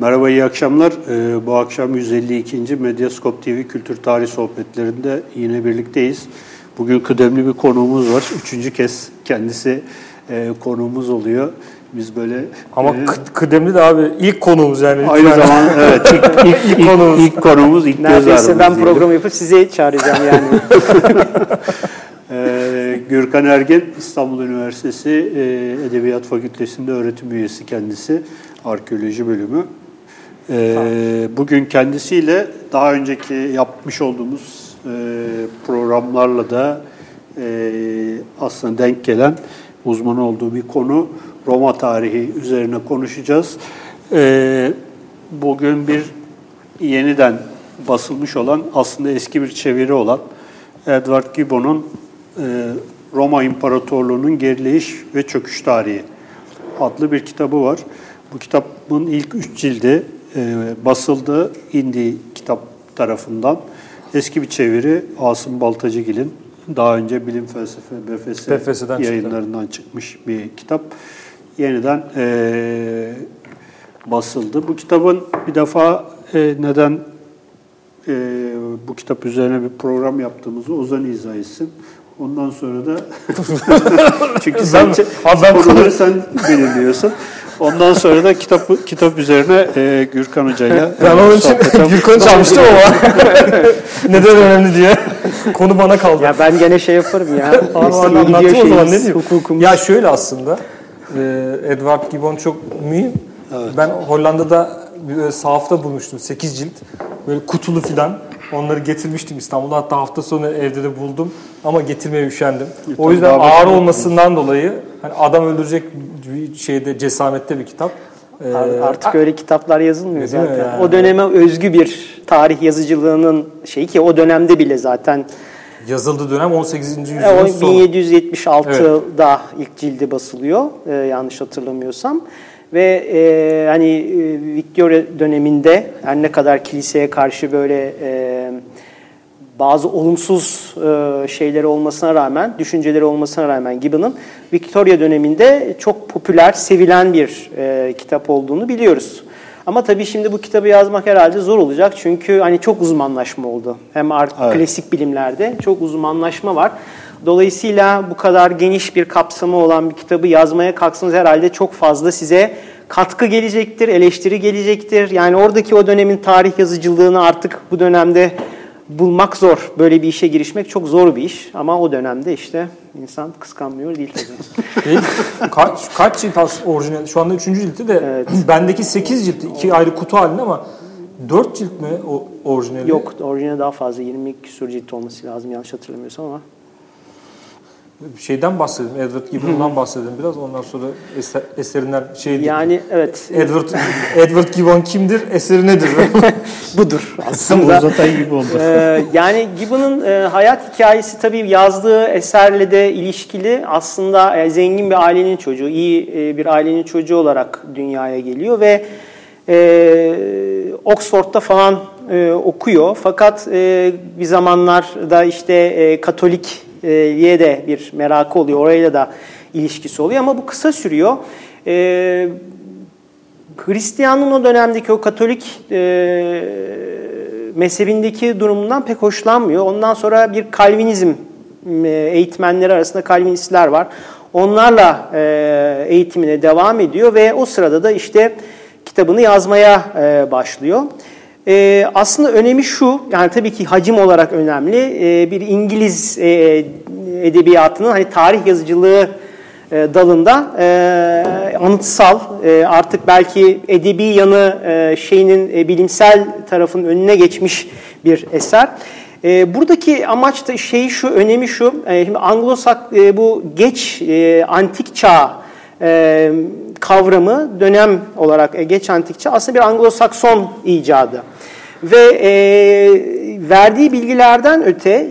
Merhaba, iyi akşamlar. Ee, bu akşam 152. Medyaskop TV Kültür Tarih Sohbetlerinde yine birlikteyiz. Bugün kıdemli bir konuğumuz var. Üçüncü kez kendisi e, konuğumuz oluyor. Biz böyle... Ama e, kıdemli de abi ilk konuğumuz yani. Aynı zamanda evet ilk, ilk, ilk, konuğumuz. ilk konuğumuz, ilk Neredeyse ben program yapıp sizi çağıracağım yani. ee, Gürkan Ergen, İstanbul Üniversitesi e, Edebiyat Fakültesi'nde öğretim üyesi kendisi. Arkeoloji bölümü. Ee, bugün kendisiyle daha önceki yapmış olduğumuz e, programlarla da e, aslında denk gelen uzman olduğu bir konu Roma tarihi üzerine konuşacağız. E, bugün bir yeniden basılmış olan aslında eski bir çeviri olan Edward Gibbon'un e, Roma İmparatorluğu'nun gerileyiş ve çöküş tarihi adlı bir kitabı var. Bu kitabın ilk üç cildi e, basıldı Indi kitap tarafından. Eski bir çeviri Asım Baltacıgil'in daha önce Bilim Felsefe BFS BFS'den yayınlarından çıktı. çıkmış bir kitap. Yeniden e, basıldı. Bu kitabın bir defa e, neden e, bu kitap üzerine bir program yaptığımızı Ozan izah etsin. Ondan sonra da çünkü sen, ben, konuları sen belirliyorsun. Ondan sonra da kitap kitap üzerine e, Gürkan Hoca'yla Ben onun için Gürkan çalmıştım ama neden önemli diye konu bana kaldı. Ya ben gene şey yaparım ya. Anlattım o zaman ne diyeyim? Ya şöyle aslında e, Edward Gibbon çok mühim. Evet. Ben Hollanda'da bir sahafta bulmuştum 8 cilt. Böyle kutulu filan. Onları getirmiştim İstanbul'da. Hatta hafta sonu evde de buldum. Ama getirmeye üşendim. O yüzden ağır olmasından dolayı hani adam öldürecek bir şeyde cesamette bir kitap. Ee, Artık öyle kitaplar yazılmıyor zaten. Yani? O döneme özgü bir tarih yazıcılığının şeyi ki o dönemde bile zaten yazıldığı dönem 18. yüzyılın e, sonu. 1776'da evet. ilk cildi basılıyor e, yanlış hatırlamıyorsam. Ve e, hani e, Victoria döneminde her ne kadar kiliseye karşı böyle e, bazı olumsuz e, şeyleri olmasına rağmen, düşünceleri olmasına rağmen Gibbon'ın Victoria döneminde çok popüler, sevilen bir e, kitap olduğunu biliyoruz. Ama tabii şimdi bu kitabı yazmak herhalde zor olacak çünkü hani çok uzmanlaşma oldu. Hem evet. klasik bilimlerde çok uzmanlaşma var. Dolayısıyla bu kadar geniş bir kapsamı olan bir kitabı yazmaya kalksanız herhalde çok fazla size katkı gelecektir, eleştiri gelecektir. Yani oradaki o dönemin tarih yazıcılığını artık bu dönemde bulmak zor. Böyle bir işe girişmek çok zor bir iş. Ama o dönemde işte insan kıskanmıyor değil tabii. kaç, kaç cilt orijinal? Şu anda üçüncü cilti de evet. bendeki sekiz cilt. iki ayrı kutu halinde ama dört cilt mi o orijinali? Yok orijinali daha fazla. 20 küsur cilt olması lazım yanlış hatırlamıyorsam ama şeyden bahsedelim. Edward Gibbon'dan bahsedelim biraz. Ondan sonra eser, eserinden şey Yani evet. Edward Edward Gibbon kimdir? Eseri nedir? Budur aslında. Uzatay gibi oldu. Ee, yani Gibbon'un e, hayat hikayesi tabii yazdığı eserle de ilişkili. Aslında e, zengin bir ailenin çocuğu, iyi e, bir ailenin çocuğu olarak dünyaya geliyor ve e, Oxford'da falan e, okuyor. Fakat e, bir zamanlarda işte e, Katolik ye de bir merakı oluyor. Orayla da ilişkisi oluyor ama bu kısa sürüyor. E, Hristiyanlığın o dönemdeki o Katolik e, mezhebindeki durumundan pek hoşlanmıyor. Ondan sonra bir Kalvinizm e, eğitmenleri arasında Kalvinistler var. Onlarla e, eğitimine devam ediyor ve o sırada da işte kitabını yazmaya e, başlıyor. E, aslında önemi şu, yani tabii ki hacim olarak önemli. E, bir İngiliz e, edebiyatının hani tarih yazıcılığı e, dalında e, anıtsal, e, artık belki edebi yanı e, şeyinin e, bilimsel tarafın önüne geçmiş bir eser. E, buradaki amaç da şey şu, önemi şu, e, şimdi Anglo-Sak e, bu geç e, antik çağ e, kavramı dönem olarak e, geç antik çağ aslında bir Anglo-Sakson icadı. Ve e, verdiği bilgilerden öte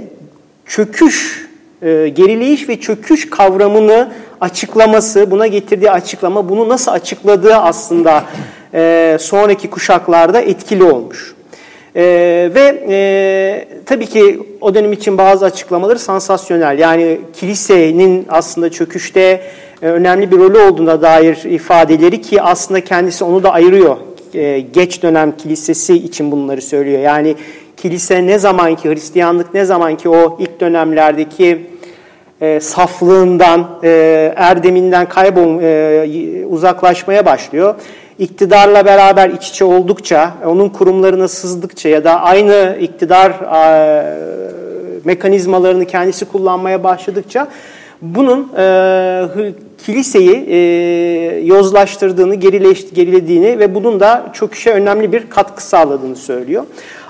çöküş, e, gerileyiş ve çöküş kavramını açıklaması, buna getirdiği açıklama, bunu nasıl açıkladığı aslında e, sonraki kuşaklarda etkili olmuş. E, ve e, tabii ki o dönem için bazı açıklamaları sansasyonel. Yani kilisenin aslında çöküşte e, önemli bir rolü olduğuna dair ifadeleri ki aslında kendisi onu da ayırıyor e, geç dönem kilisesi için bunları söylüyor. Yani kilise ne zamanki, Hristiyanlık ne zamanki o ilk dönemlerdeki e, saflığından, e, erdeminden kaybol, e, uzaklaşmaya başlıyor. İktidarla beraber iç içe oldukça, onun kurumlarına sızdıkça ya da aynı iktidar e, mekanizmalarını kendisi kullanmaya başladıkça bunun e, kiliseyi e, yozlaştırdığını, gerileş, gerilediğini ve bunun da çöküşe önemli bir katkı sağladığını söylüyor.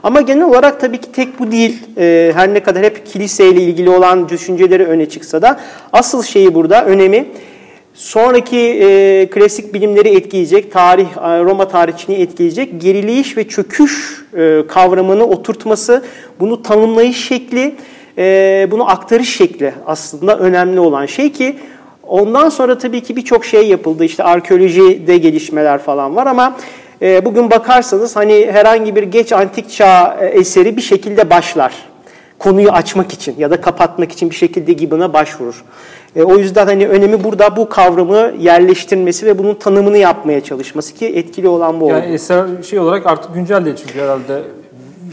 Ama genel olarak tabii ki tek bu değil. E, her ne kadar hep kiliseyle ilgili olan düşünceleri öne çıksa da asıl şeyi burada, önemi sonraki e, klasik bilimleri etkileyecek, tarih, Roma tarihçiliğini etkileyecek gerileyiş ve çöküş e, kavramını oturtması, bunu tanımlayış şekli, e, bunu aktarış şekli aslında önemli olan şey ki ondan sonra tabii ki birçok şey yapıldı. İşte arkeolojide gelişmeler falan var ama e, bugün bakarsanız hani herhangi bir geç antik çağ e, eseri bir şekilde başlar. Konuyu açmak için ya da kapatmak için bir şekilde Gibbon'a başvurur. E, o yüzden hani önemi burada bu kavramı yerleştirmesi ve bunun tanımını yapmaya çalışması ki etkili olan bu oldu. Yani eser şey olarak artık güncel değil çünkü herhalde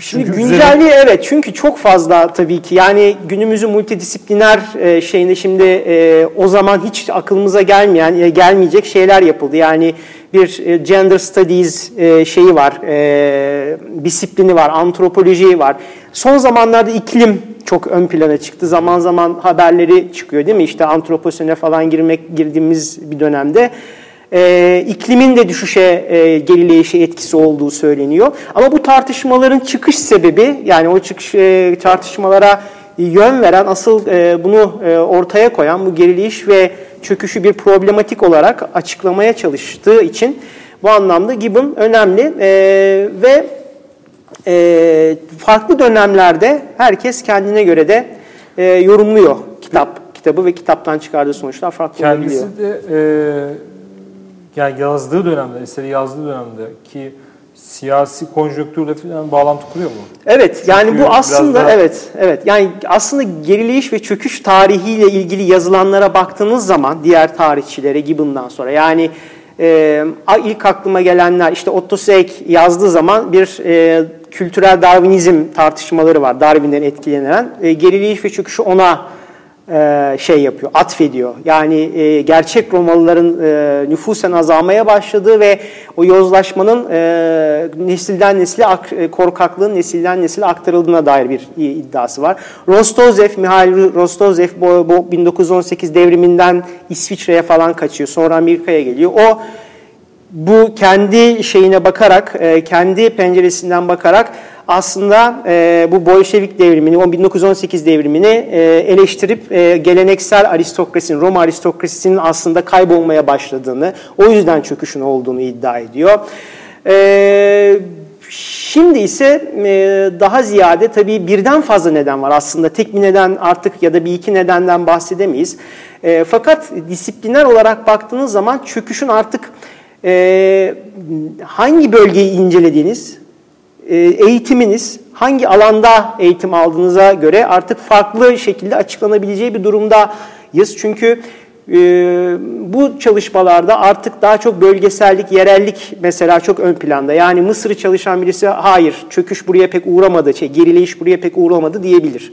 Şimdi çünkü güncelliği üzerine... evet çünkü çok fazla tabii ki yani günümüzün multidisipliner e, şeyinde şimdi e, o zaman hiç aklımıza gelmeyen e, gelmeyecek şeyler yapıldı. Yani bir e, gender studies e, şeyi var, e, disiplini var, antropoloji var. Son zamanlarda iklim çok ön plana çıktı. Zaman zaman haberleri çıkıyor değil mi? İşte antroposene falan girmek girdiğimiz bir dönemde e, iklimin de düşüşe, e, gerileyişe etkisi olduğu söyleniyor. Ama bu tartışmaların çıkış sebebi, yani o çıkış e, tartışmalara yön veren, asıl e, bunu e, ortaya koyan bu gerileyiş ve çöküşü bir problematik olarak açıklamaya çalıştığı için bu anlamda Gibbon önemli e, ve e, farklı dönemlerde herkes kendine göre de e, yorumluyor kitap kitabı ve kitaptan çıkardığı sonuçlar farklı Kendisi olabiliyor. Kendisi de e, yani yazdığı dönemde, eseri yazdığı dönemde ki siyasi konjonktürle falan bağlantı kuruyor mu? Evet yani Çünkü bu aslında daha... evet evet yani aslında gerileyiş ve çöküş tarihiyle ilgili yazılanlara baktığınız zaman diğer tarihçilere Gibbon'dan sonra yani e, ilk aklıma gelenler işte Otto Seig yazdığı zaman bir e, kültürel Darwinizm tartışmaları var. Darwin'den etkilenen. E, gerileyiş ve çöküşü ona e, şey yapıyor, atfediyor. Yani e, gerçek Romalıların e, nüfusen azalmaya başladığı ve o yozlaşmanın nesilden nesile korkaklığın nesilden nesile aktarıldığına dair bir iddiası var. Rostozev, Mihail Rostozev bu 1918 devriminden İsviçre'ye falan kaçıyor. Sonra Amerika'ya geliyor. O bu kendi şeyine bakarak, kendi penceresinden bakarak aslında e, bu Bolşevik devrimini, 1918 devrimini e, eleştirip e, geleneksel aristokrasinin, Roma aristokrasisinin aslında kaybolmaya başladığını, o yüzden çöküşün olduğunu iddia ediyor. E, şimdi ise e, daha ziyade tabii birden fazla neden var aslında. Tek bir neden artık ya da bir iki nedenden bahsedemeyiz. E, fakat disipliner olarak baktığınız zaman çöküşün artık e, hangi bölgeyi incelediğiniz, eğitiminiz hangi alanda eğitim aldığınıza göre artık farklı şekilde açıklanabileceği bir durumdayız. Çünkü e, bu çalışmalarda artık daha çok bölgesellik, yerellik mesela çok ön planda. Yani Mısır'ı çalışan birisi hayır çöküş buraya pek uğramadı, şey, gerileyiş buraya pek uğramadı diyebilir.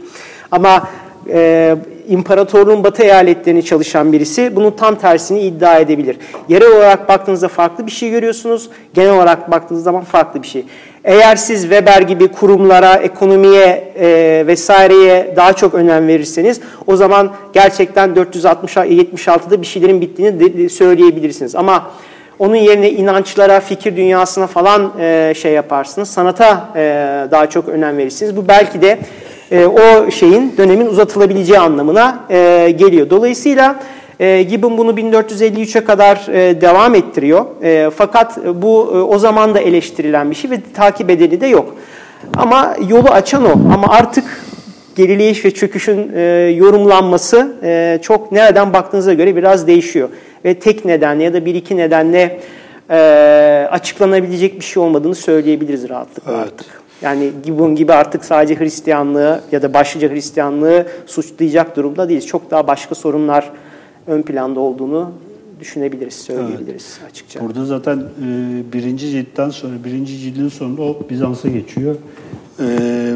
Ama e, imparatorluğun batı eyaletlerini çalışan birisi bunun tam tersini iddia edebilir. Yerel olarak baktığınızda farklı bir şey görüyorsunuz, genel olarak baktığınız zaman farklı bir şey. Eğer siz Weber gibi kurumlara, ekonomiye e, vesaireye daha çok önem verirseniz o zaman gerçekten 476'da bir şeylerin bittiğini de, de söyleyebilirsiniz. Ama onun yerine inançlara, fikir dünyasına falan e, şey yaparsınız. Sanata e, daha çok önem verirsiniz. Bu belki de e, o şeyin dönemin uzatılabileceği anlamına e, geliyor. Dolayısıyla e, Gibbon bunu 1453'e kadar e, devam ettiriyor. E, fakat bu e, o zaman da eleştirilen bir şey ve takip edeni de yok. Ama yolu açan o. Ama artık gerileyiş ve çöküşün e, yorumlanması e, çok nereden baktığınıza göre biraz değişiyor. Ve tek nedenle ya da bir iki nedenle e, açıklanabilecek bir şey olmadığını söyleyebiliriz rahatlıkla evet. artık. Yani Gibbon gibi artık sadece Hristiyanlığı ya da başlıca Hristiyanlığı suçlayacak durumda değiliz. Çok daha başka sorunlar ön planda olduğunu düşünebiliriz, söyleyebiliriz evet. açıkça. Burada zaten e, birinci ciltten sonra, birinci cildin sonunda o Bizans'a geçiyor. E,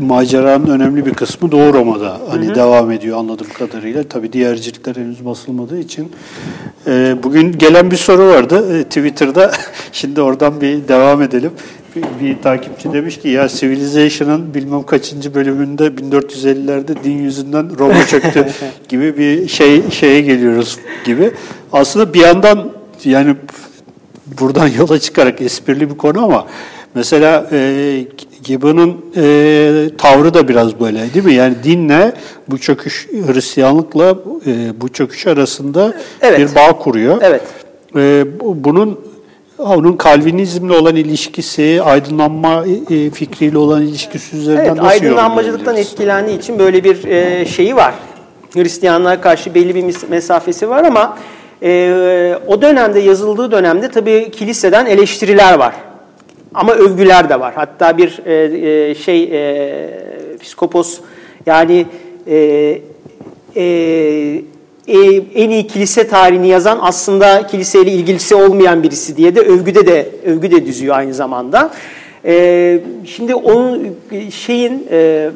maceranın önemli bir kısmı Doğu Roma'da hani hı hı. devam ediyor anladığım kadarıyla. Tabii diğer ciltler henüz basılmadığı için. E, bugün gelen bir soru vardı e, Twitter'da. Şimdi oradan bir devam edelim bir, bir takipçi demiş ki ya Civilization'ın bilmem kaçıncı bölümünde 1450'lerde din yüzünden Roma çöktü gibi bir şey şeye geliyoruz gibi. Aslında bir yandan yani buradan yola çıkarak esprili bir konu ama mesela e, Gibbon'un e, tavrı da biraz böyle değil mi? Yani dinle bu çöküş Hristiyanlıkla e, bu çöküş arasında evet. bir bağ kuruyor. Evet. E, bunun onun Kalvinizmle olan ilişkisi, aydınlanma e, fikriyle olan ilişkisi üzerinden evet, nasıl aydınlanmacılıktan etkilendiği için böyle bir e, şeyi var. Hristiyanlığa karşı belli bir mesafesi var ama e, o dönemde yazıldığı dönemde tabii kiliseden eleştiriler var. Ama övgüler de var. Hatta bir e, şey e, psikopos yani e, e, e, en iyi kilise tarihini yazan aslında kiliseyle ilgilisi olmayan birisi diye de övgüde de övgü de düzüyor aynı zamanda. E, şimdi onun şeyin e,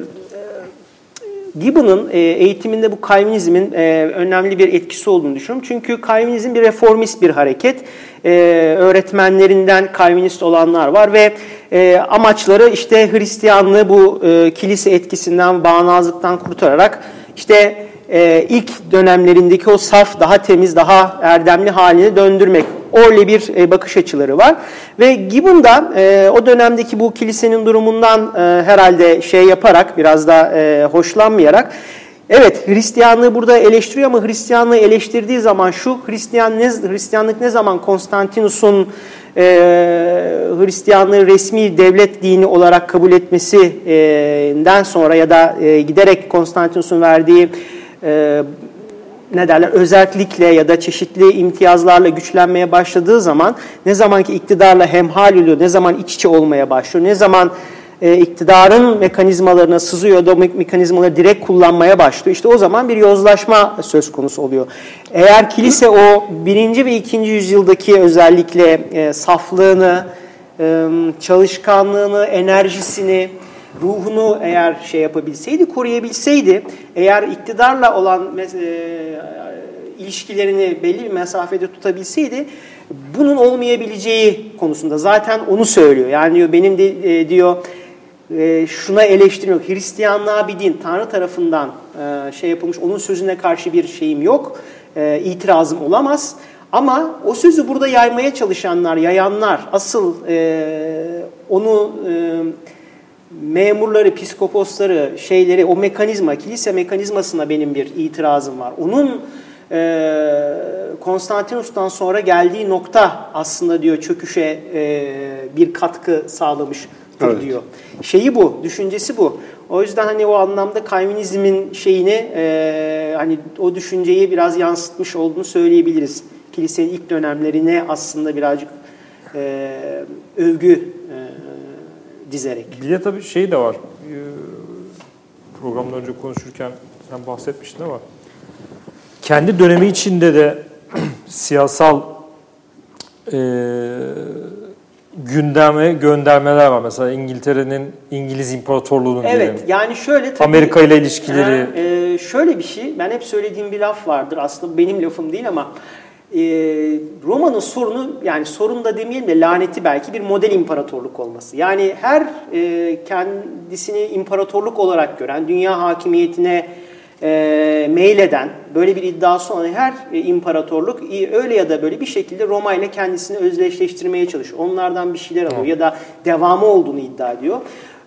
Gibbon'ın eğitiminde bu Calvinizmin önemli bir etkisi olduğunu düşünüyorum. Çünkü Calvinizm bir reformist bir hareket. Öğretmenlerinden Calvinist olanlar var ve amaçları işte Hristiyanlığı bu kilise etkisinden, bağnazlıktan kurtararak işte e, ilk dönemlerindeki o saf, daha temiz, daha erdemli haline döndürmek. Öyle bir e, bakış açıları var. Ve Gibbon da e, o dönemdeki bu kilisenin durumundan e, herhalde şey yaparak, biraz da e, hoşlanmayarak, Evet Hristiyanlığı burada eleştiriyor ama Hristiyanlığı eleştirdiği zaman şu Hristiyan ne, Hristiyanlık ne zaman Konstantinus'un e, Hristiyanlığı resmi devlet dini olarak kabul etmesinden sonra ya da e, giderek Konstantinus'un verdiği e, ne derler özellikle ya da çeşitli imtiyazlarla güçlenmeye başladığı zaman ne zamanki iktidarla hemhal oluyor, ne zaman iç içe olmaya başlıyor, ne zaman e, iktidarın mekanizmalarına sızıyor da mekanizmaları direkt kullanmaya başlıyor. İşte o zaman bir yozlaşma söz konusu oluyor. Eğer kilise o birinci ve ikinci yüzyıldaki özellikle e, saflığını, e, çalışkanlığını, enerjisini, ruhunu eğer şey yapabilseydi, koruyabilseydi, eğer iktidarla olan e, ilişkilerini belli bir mesafede tutabilseydi, bunun olmayabileceği konusunda zaten onu söylüyor. Yani diyor benim de e, diyor e, şuna eleştiriyor. Hristiyanlığa bir din Tanrı tarafından e, şey yapılmış. Onun sözüne karşı bir şeyim yok. E, itirazım olamaz. Ama o sözü burada yaymaya çalışanlar, yayanlar asıl e, onu e, memurları, piskoposları, şeyleri, o mekanizma, kilise mekanizmasına benim bir itirazım var. Onun e, Konstantinus'tan sonra geldiği nokta aslında diyor çöküşe e, bir katkı sağlamış evet. diyor. Şeyi bu, düşüncesi bu. O yüzden hani o anlamda Calvinizmin şeyini e, hani o düşünceyi biraz yansıtmış olduğunu söyleyebiliriz. Kilisenin ilk dönemlerine aslında birazcık e, övgü dizerek. Bir de tabii şey de var. Ee, programdan önce konuşurken sen bahsetmiştin ama kendi dönemi içinde de siyasal e, gündeme göndermeler var. Mesela İngiltere'nin İngiliz İmparatorluğu'nun Evet diyelim. yani şöyle tabii, Amerika ile ilişkileri. E, şöyle bir şey ben hep söylediğim bir laf vardır aslında benim lafım değil ama e, Roma'nın sorunu yani sorun da demeyelim de laneti belki bir model imparatorluk olması. Yani her e, kendisini imparatorluk olarak gören, dünya hakimiyetine e, meyleden, böyle bir iddiası olan her e, imparatorluk öyle ya da böyle bir şekilde Roma ile kendisini özdeşleştirmeye çalışıyor. Onlardan bir şeyler alıyor ya da devamı olduğunu iddia ediyor.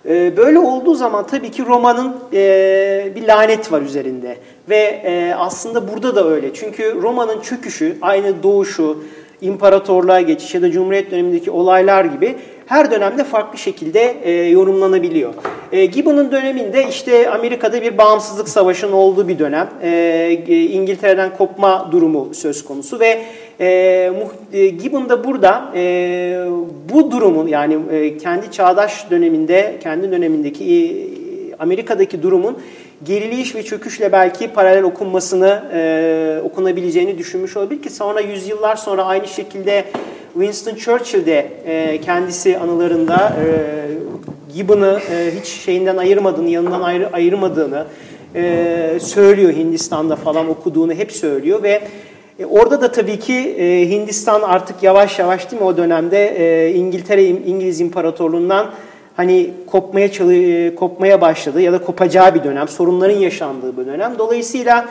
Ee, böyle olduğu zaman tabii ki Roma'nın e, bir lanet var üzerinde. Ve e, aslında burada da öyle. Çünkü Roma'nın çöküşü, aynı doğuşu, imparatorluğa geçiş ya da Cumhuriyet dönemindeki olaylar gibi her dönemde farklı şekilde e, yorumlanabiliyor. E, Gibbon'un döneminde işte Amerika'da bir bağımsızlık savaşının olduğu bir dönem. İngiltere'den kopma durumu söz konusu ve e, Gibbon da burada e, bu durumun yani e, kendi çağdaş döneminde, kendi dönemindeki e, Amerika'daki durumun geriliş ve çöküşle belki paralel okunmasını e, okunabileceğini düşünmüş olabilir ki sonra yüzyıllar sonra aynı şekilde Winston Churchill de e, kendisi anılarında e, Gibbon'ı e, hiç şeyinden ayırmadığını, yanından ayrı, ayırmadığını e, söylüyor. Hindistan'da falan okuduğunu hep söylüyor ve e, orada da tabii ki e, Hindistan artık yavaş yavaş değil mi o dönemde e, İngiltere İngiliz İmparatorluğundan hani kopmaya çalı, kopmaya başladı ya da kopacağı bir dönem, sorunların yaşandığı bir dönem. Dolayısıyla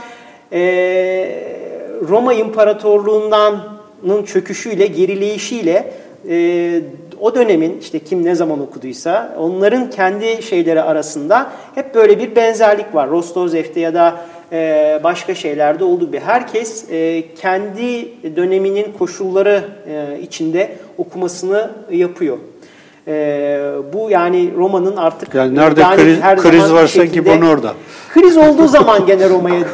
Roma İmparatorluğundan çöküşüyle, gerileyişiyle o dönemin işte kim ne zaman okuduysa onların kendi şeyleri arasında hep böyle bir benzerlik var. Rostovzev'te ya da e, başka şeylerde olduğu gibi herkes e, kendi döneminin koşulları e, içinde okumasını yapıyor. bu yani romanın artık yani nerede yani kriz, her kriz varsa Gibbon orada. Kriz olduğu zaman gene Roma'ya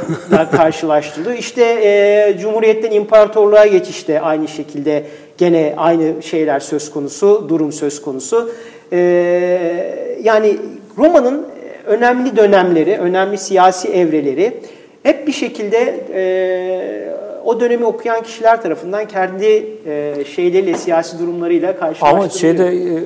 karşılaştırılıyor. İşte e, Cumhuriyet'ten imparatorluğa geçişte aynı şekilde gene aynı şeyler söz konusu, durum söz konusu. E, yani Roma'nın önemli dönemleri, önemli siyasi evreleri hep bir şekilde e, o dönemi okuyan kişiler tarafından kendi e, şeyleriyle, siyasi durumlarıyla karşılaştırılıyor. Ama şeyde e,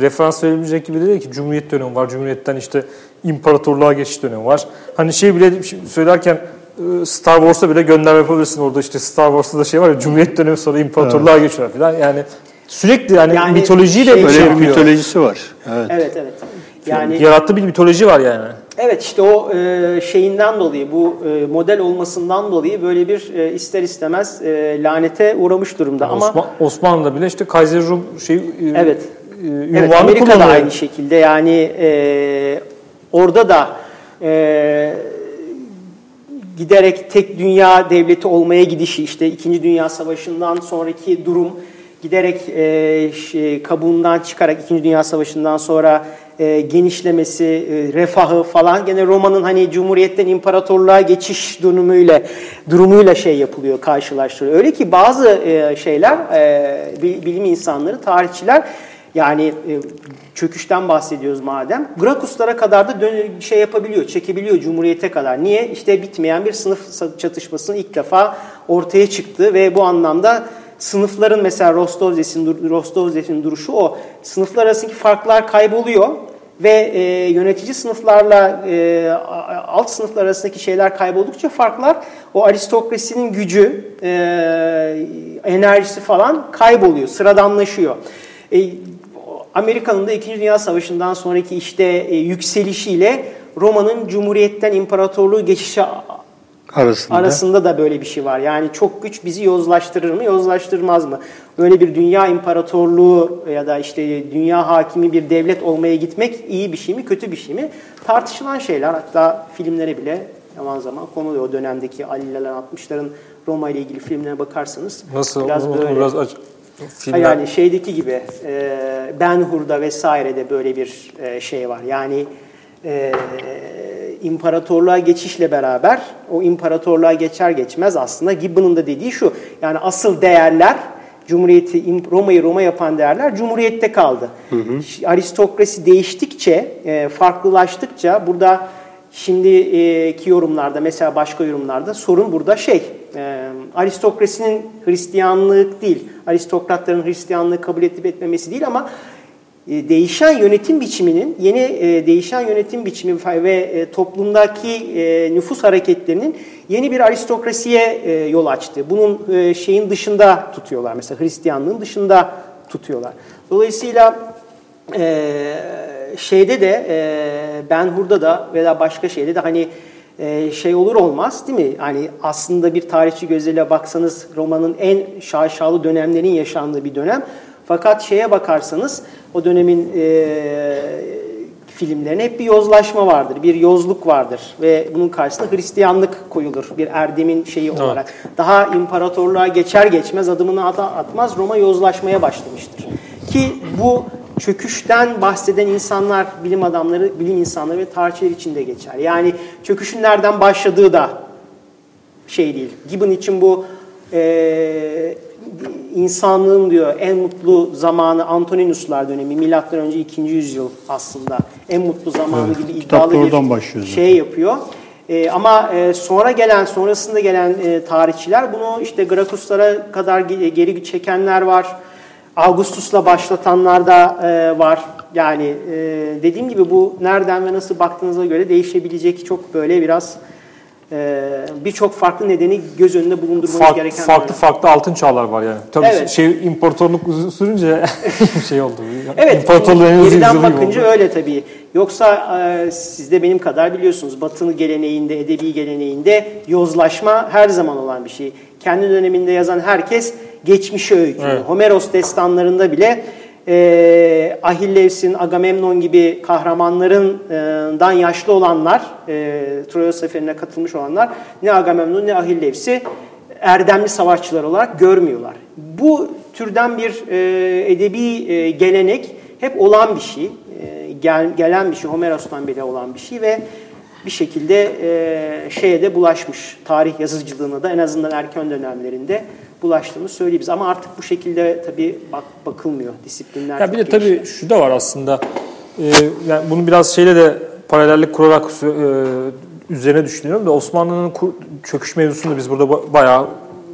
referans verebilecek gibi değil ki Cumhuriyet dönemi var. Cumhuriyetten işte imparatorluğa geçiş dönemi var. Hani şey bile söylerken e, Star Wars'a bile gönderme yapabilirsin orada işte Star Wars'ta da şey var ya Cumhuriyet dönemi sonra imparatorluğa evet. geçiyorlar falan. Yani sürekli yani, yani mitolojiyle şey, böyle bir mitolojisi var. Evet. Evet evet. Yani yarattığı bir mitoloji var yani. Evet işte o e, şeyinden dolayı bu e, model olmasından dolayı böyle bir e, ister istemez e, lanete uğramış durumda yani ama Osman, Osmanlı'da bile işte Kaiser Rum şey e, Evet. E, evet Amerika'da aynı şekilde yani e, orada da e, giderek tek dünya devleti olmaya gidişi işte 2. Dünya Savaşı'ndan sonraki durum giderek e, kabuğundan çıkarak 2. Dünya Savaşı'ndan sonra e, genişlemesi, e, refahı falan gene Roma'nın hani Cumhuriyet'ten imparatorluğa geçiş durumuyla durumuyla şey yapılıyor, karşılaştırıyor. Öyle ki bazı e, şeyler e, bilim insanları, tarihçiler yani e, çöküşten bahsediyoruz madem. Grakuslara kadar da dön şey yapabiliyor, çekebiliyor Cumhuriyet'e kadar. Niye? İşte bitmeyen bir sınıf çatışmasının ilk defa ortaya çıktı ve bu anlamda sınıfların mesela Rostovzev'in Rostovzev'in duruşu o. Sınıflar arasındaki farklar kayboluyor ve e, yönetici sınıflarla e, alt sınıflar arasındaki şeyler kayboldukça farklar o aristokrasinin gücü, e, enerjisi falan kayboluyor, sıradanlaşıyor. E, Amerika'nın da 2. Dünya Savaşı'ndan sonraki işte e, yükselişiyle Roma'nın Cumhuriyet'ten imparatorluğu geçişi arasında. arasında da böyle bir şey var. Yani çok güç bizi yozlaştırır mı, yozlaştırmaz mı? Böyle bir dünya imparatorluğu ya da işte dünya hakimi bir devlet olmaya gitmek iyi bir şey mi, kötü bir şey mi? Tartışılan şeyler. Hatta filmlere bile zaman zaman konuluyor. O dönemdeki Ali'lerin 60'ların Roma ile ilgili filmlere bakarsanız. Nasıl? Biraz böyle. Biraz aç Filmler. Yani şeydeki gibi e, Ben Hur'da vesairede böyle bir e, şey var. Yani e, imparatorluğa geçişle beraber o imparatorluğa geçer geçmez aslında Gibbon'un da dediği şu. Yani asıl değerler Cumhuriyeti Roma'yı Roma yapan değerler Cumhuriyette kaldı. Hı hı. Aristokrasi değiştikçe, e, farklılaştıkça burada şimdiki yorumlarda mesela başka yorumlarda sorun burada şey e, aristokrasinin Hristiyanlık değil, aristokratların Hristiyanlığı kabul edip etmemesi değil ama e, değişen yönetim biçiminin, yeni e, değişen yönetim biçimi ve e, toplumdaki nüfus hareketlerinin yeni bir aristokrasiye yol açtı. Bunun şeyin dışında tutuyorlar. Mesela Hristiyanlığın dışında tutuyorlar. Dolayısıyla şeyde de Ben Hur'da da veya başka şeyde de hani şey olur olmaz değil mi? Hani aslında bir tarihçi gözüyle baksanız romanın en şaşalı dönemlerin yaşandığı bir dönem. Fakat şeye bakarsanız o dönemin e, filmlerine hep bir yozlaşma vardır, bir yozluk vardır ve bunun karşısında Hristiyanlık koyulur bir erdemin şeyi evet. olarak. Daha imparatorluğa geçer geçmez adımını atmaz Roma yozlaşmaya başlamıştır. Ki bu çöküşten bahseden insanlar, bilim adamları, bilim insanları ve tarihçiler için de geçer. Yani çöküşün nereden başladığı da şey değil. Gibbon için bu e, insanlığın diyor en mutlu zamanı Antoninuslar dönemi milattan önce 2. yüzyıl aslında en mutlu zamanı Evet, gibi iddialı bir şey yapıyor. E, ama e, sonra gelen sonrasında gelen e, tarihçiler bunu işte Grakuslara kadar ge- geri çekenler var. Augustus'la başlatanlar da e, var. Yani e, dediğim gibi bu nereden ve nasıl baktığınıza göre değişebilecek çok böyle biraz e, birçok farklı nedeni göz önünde bulundurmamız Fark- gereken farklı farklı altın çağlar var yani. Tabii Evet. şey imparatorluk sürünce şey oldu. Evet, İmparatorluğun geriden bakınca oldu. öyle tabii. Yoksa e, siz de benim kadar biliyorsunuz Batı'nın geleneğinde, edebi geleneğinde yozlaşma her zaman olan bir şey. Kendi döneminde yazan herkes geçmişe öykünüyor. Evet. Homeros destanlarında bile e, Ahillevs'in, Agamemnon gibi kahramanlarından yaşlı olanlar, e, Troya Seferi'ne katılmış olanlar ne Agamemnon ne Ahillevs'i erdemli savaşçılar olarak görmüyorlar. Bu türden bir e, edebi e, gelenek hep olan bir şey, e, gel, gelen bir şey, Homeros'tan bile olan bir şey ve bir şekilde e, şeye de bulaşmış. Tarih yazıcılığına da en azından erken dönemlerinde bulaştığını söyleyebiliriz. Ama artık bu şekilde tabii bak, bakılmıyor disiplinler. Ya bir de tabii gelişti. şu da var aslında. Ee, yani bunu biraz şeyle de paralellik kurarak e, üzerine düşünüyorum da Osmanlı'nın çöküş mevzusunu biz burada ba- bayağı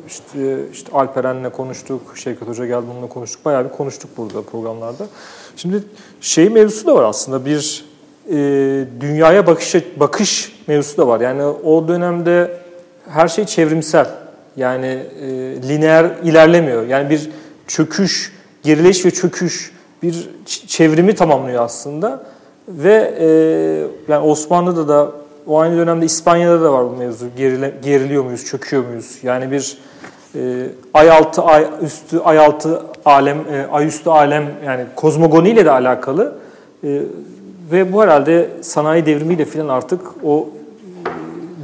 işte, işte Alperen'le konuştuk, Şevket Hoca geldi onunla konuştuk. Bayağı bir konuştuk burada programlarda. Şimdi şey mevzusu da var aslında bir e, dünyaya bakış bakış mevzusu da var. Yani o dönemde her şey çevrimsel. Yani e, lineer ilerlemiyor. Yani bir çöküş, gerileş ve çöküş bir çevrimi tamamlıyor aslında. Ve e, yani Osmanlı'da da o aynı dönemde İspanya'da da var bu mevzu. Gerile, geriliyor muyuz, çöküyor muyuz? Yani bir e, ay altı, ay üstü, ay altı alem, e, ay üstü alem yani kozmogoniyle de alakalı. E, ve bu herhalde sanayi devrimiyle falan artık o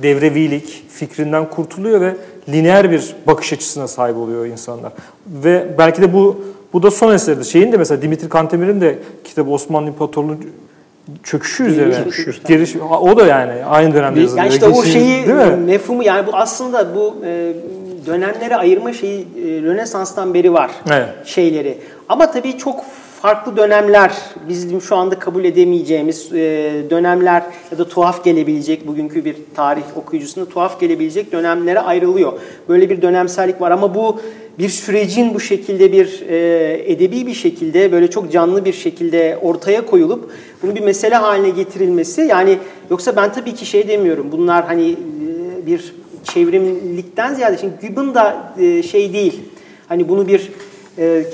devrevilik fikrinden kurtuluyor ve lineer bir bakış açısına sahip oluyor insanlar. Ve belki de bu bu da son eseridir. Şeyin de mesela Dimitri Kantemir'in de kitabı Osmanlı İmparatorluğu çöküşü üzerine. çöküş. Geliş, o da yani aynı dönemde yazılıyor. Yani işte o Geçiş- şeyi mefhumu yani bu aslında bu e, dönemlere ayırma şeyi e, Rönesans'tan beri var Evet. şeyleri. Ama tabii çok farklı dönemler bizim şu anda kabul edemeyeceğimiz e, dönemler ya da tuhaf gelebilecek bugünkü bir tarih okuyucusunda tuhaf gelebilecek dönemlere ayrılıyor. Böyle bir dönemsellik var ama bu bir sürecin bu şekilde bir e, edebi bir şekilde böyle çok canlı bir şekilde ortaya koyulup bunu bir mesele haline getirilmesi yani yoksa ben tabii ki şey demiyorum bunlar hani e, bir çevrimlikten ziyade şimdi Gibbon da şey değil hani bunu bir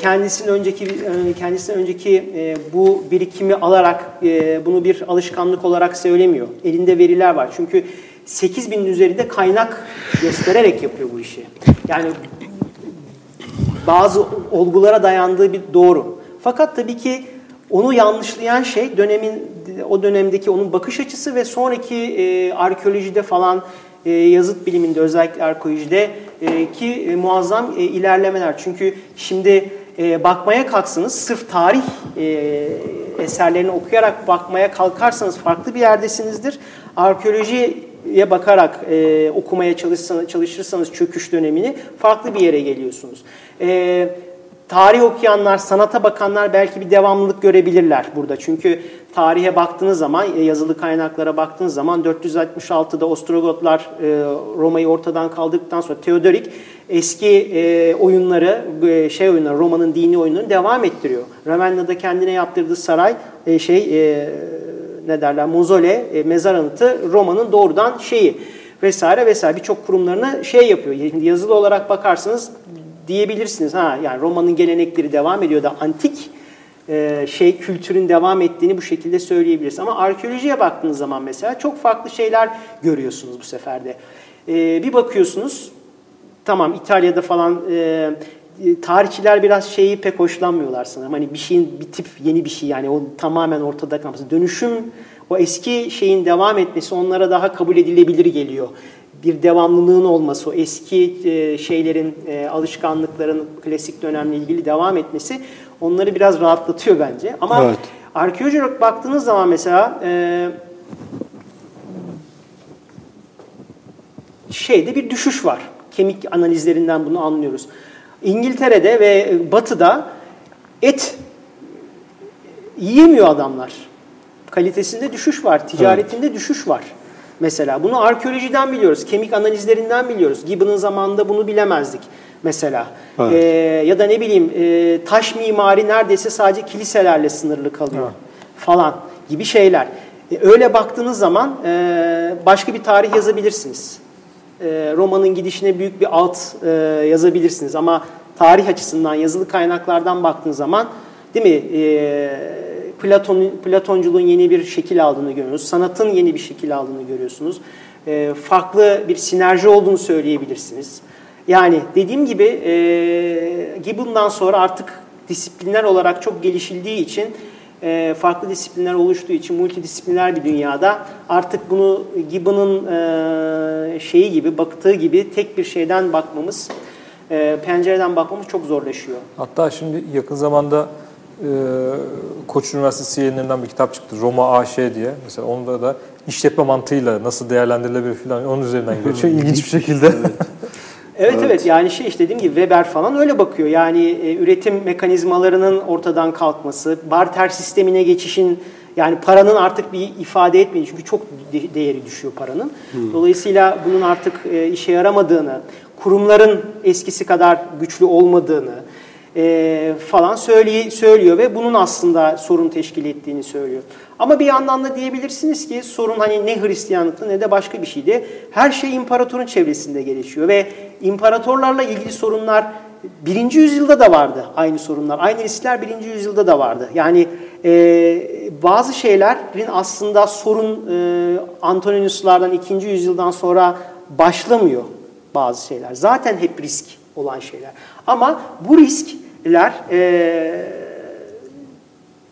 kendisinin önceki e, kendisinden önceki e, bu birikimi alarak e, bunu bir alışkanlık olarak söylemiyor. Elinde veriler var. Çünkü 8000'in üzerinde kaynak göstererek yapıyor bu işi. Yani bazı olgulara dayandığı bir doğru. Fakat tabii ki onu yanlışlayan şey dönemin o dönemdeki onun bakış açısı ve sonraki e, arkeolojide falan e, yazıt biliminde özellikle arkeolojide e, ki e, muazzam ilerlemeler. Çünkü şimdi bakmaya kalksanız sırf tarih eserlerini okuyarak bakmaya kalkarsanız farklı bir yerdesinizdir. Arkeolojiye bakarak e, okumaya çalışsanız, çalışırsanız çöküş dönemini farklı bir yere geliyorsunuz. E, tarih okuyanlar, sanata bakanlar belki bir devamlılık görebilirler burada. Çünkü tarihe baktığınız zaman, e, yazılı kaynaklara baktığınız zaman 466'da Ostrogotlar e, Roma'yı ortadan kaldırdıktan sonra Teodorik eski e, oyunları, şey oyunları, Roma'nın dini oyunlarını devam ettiriyor. Ravenna'da kendine yaptırdığı saray, şey ne derler, mozole, mezar anıtı Roma'nın doğrudan şeyi vesaire vesaire birçok kurumlarına şey yapıyor. Yazılı olarak bakarsanız diyebilirsiniz. Ha yani Roma'nın gelenekleri devam ediyor da antik e, şey kültürün devam ettiğini bu şekilde söyleyebiliriz. Ama arkeolojiye baktığınız zaman mesela çok farklı şeyler görüyorsunuz bu seferde. E, bir bakıyorsunuz tamam İtalya'da falan e, tarihçiler biraz şeyi pek hoşlanmıyorlar sanırım. Hani bir şeyin bir tip yeni bir şey yani o tamamen ortada kalması. Dönüşüm o eski şeyin devam etmesi onlara daha kabul edilebilir geliyor. Bir devamlılığın olması, o eski şeylerin, alışkanlıkların klasik dönemle ilgili devam etmesi onları biraz rahatlatıyor bence. Ama Evet. arkeoloji olarak baktığınız zaman mesela e, şeyde bir düşüş var. Kemik analizlerinden bunu anlıyoruz. İngiltere'de ve Batı'da et yiyemiyor adamlar. Kalitesinde düşüş var, ticaretinde evet. düşüş var. Mesela bunu arkeolojiden biliyoruz, kemik analizlerinden biliyoruz. Gibbon'ın zamanında bunu bilemezdik mesela. Evet. Ee, ya da ne bileyim e, taş mimari neredeyse sadece kiliselerle sınırlı kalıyor evet. falan gibi şeyler. E, öyle baktığınız zaman e, başka bir tarih yazabilirsiniz. E, romanın gidişine büyük bir alt e, yazabilirsiniz ama tarih açısından yazılı kaynaklardan baktığınız zaman değil mi? E, Platon, Platonculuğun yeni bir şekil aldığını görüyorsunuz. Sanatın yeni bir şekil aldığını görüyorsunuz. E, farklı bir sinerji olduğunu söyleyebilirsiniz. Yani dediğim gibi e, Gibbon'dan sonra artık disiplinler olarak çok gelişildiği için e, farklı disiplinler oluştuğu için multidisipliner bir dünyada artık bunu Gibbon'ın e, şeyi gibi baktığı gibi tek bir şeyden bakmamız e, pencereden bakmamız çok zorlaşıyor. Hatta şimdi yakın zamanda e, Koç Üniversitesi yayınlarından bir kitap çıktı. Roma AŞ diye. Mesela onda da işletme mantığıyla nasıl değerlendirilebilir falan onun üzerinden gidiyor. Çok ilginç bir şekilde. Evet. Evet, evet yani şey işte dediğim gibi Weber falan öyle bakıyor. Yani e, üretim mekanizmalarının ortadan kalkması, barter sistemine geçişin yani paranın artık bir ifade etmediği çünkü çok de- değeri düşüyor paranın. Hmm. Dolayısıyla bunun artık e, işe yaramadığını, kurumların eskisi kadar güçlü olmadığını, e, falan söyley söylüyor ve bunun aslında sorun teşkil ettiğini söylüyor. Ama bir yandan da diyebilirsiniz ki sorun hani ne Hristiyanlıkta ne de başka bir şeydi. Her şey imparatorun çevresinde gelişiyor ve imparatorlarla ilgili sorunlar birinci yüzyılda da vardı aynı sorunlar. Aynı riskler birinci yüzyılda da vardı. Yani e, bazı şeylerin aslında sorun e, Antoninuslardan ikinci yüzyıldan sonra başlamıyor bazı şeyler. Zaten hep risk olan şeyler. Ama bu risk ler e,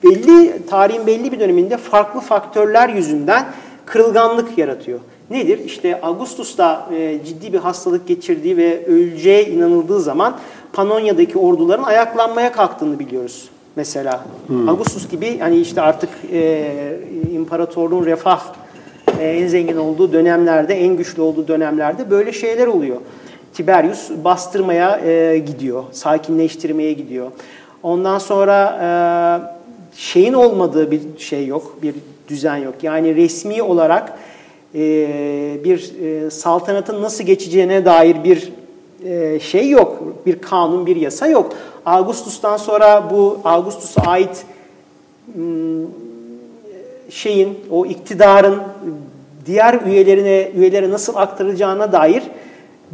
belli tarihin belli bir döneminde farklı faktörler yüzünden kırılganlık yaratıyor. Nedir? İşte Augustus'ta e, ciddi bir hastalık geçirdiği ve öleceğe inanıldığı zaman Panonya'daki orduların ayaklanmaya kalktığını biliyoruz. Mesela hmm. Augustus gibi yani işte artık e, imparatorluğun refah e, en zengin olduğu dönemlerde, en güçlü olduğu dönemlerde böyle şeyler oluyor. Tiberius bastırmaya e, gidiyor, sakinleştirmeye gidiyor. Ondan sonra e, şeyin olmadığı bir şey yok, bir düzen yok. Yani resmi olarak e, bir e, saltanatın nasıl geçeceğine dair bir e, şey yok, bir kanun, bir yasa yok. Augustus'tan sonra bu Augustus'a ait şeyin, o iktidarın diğer üyelerine üyelere nasıl aktarılacağına dair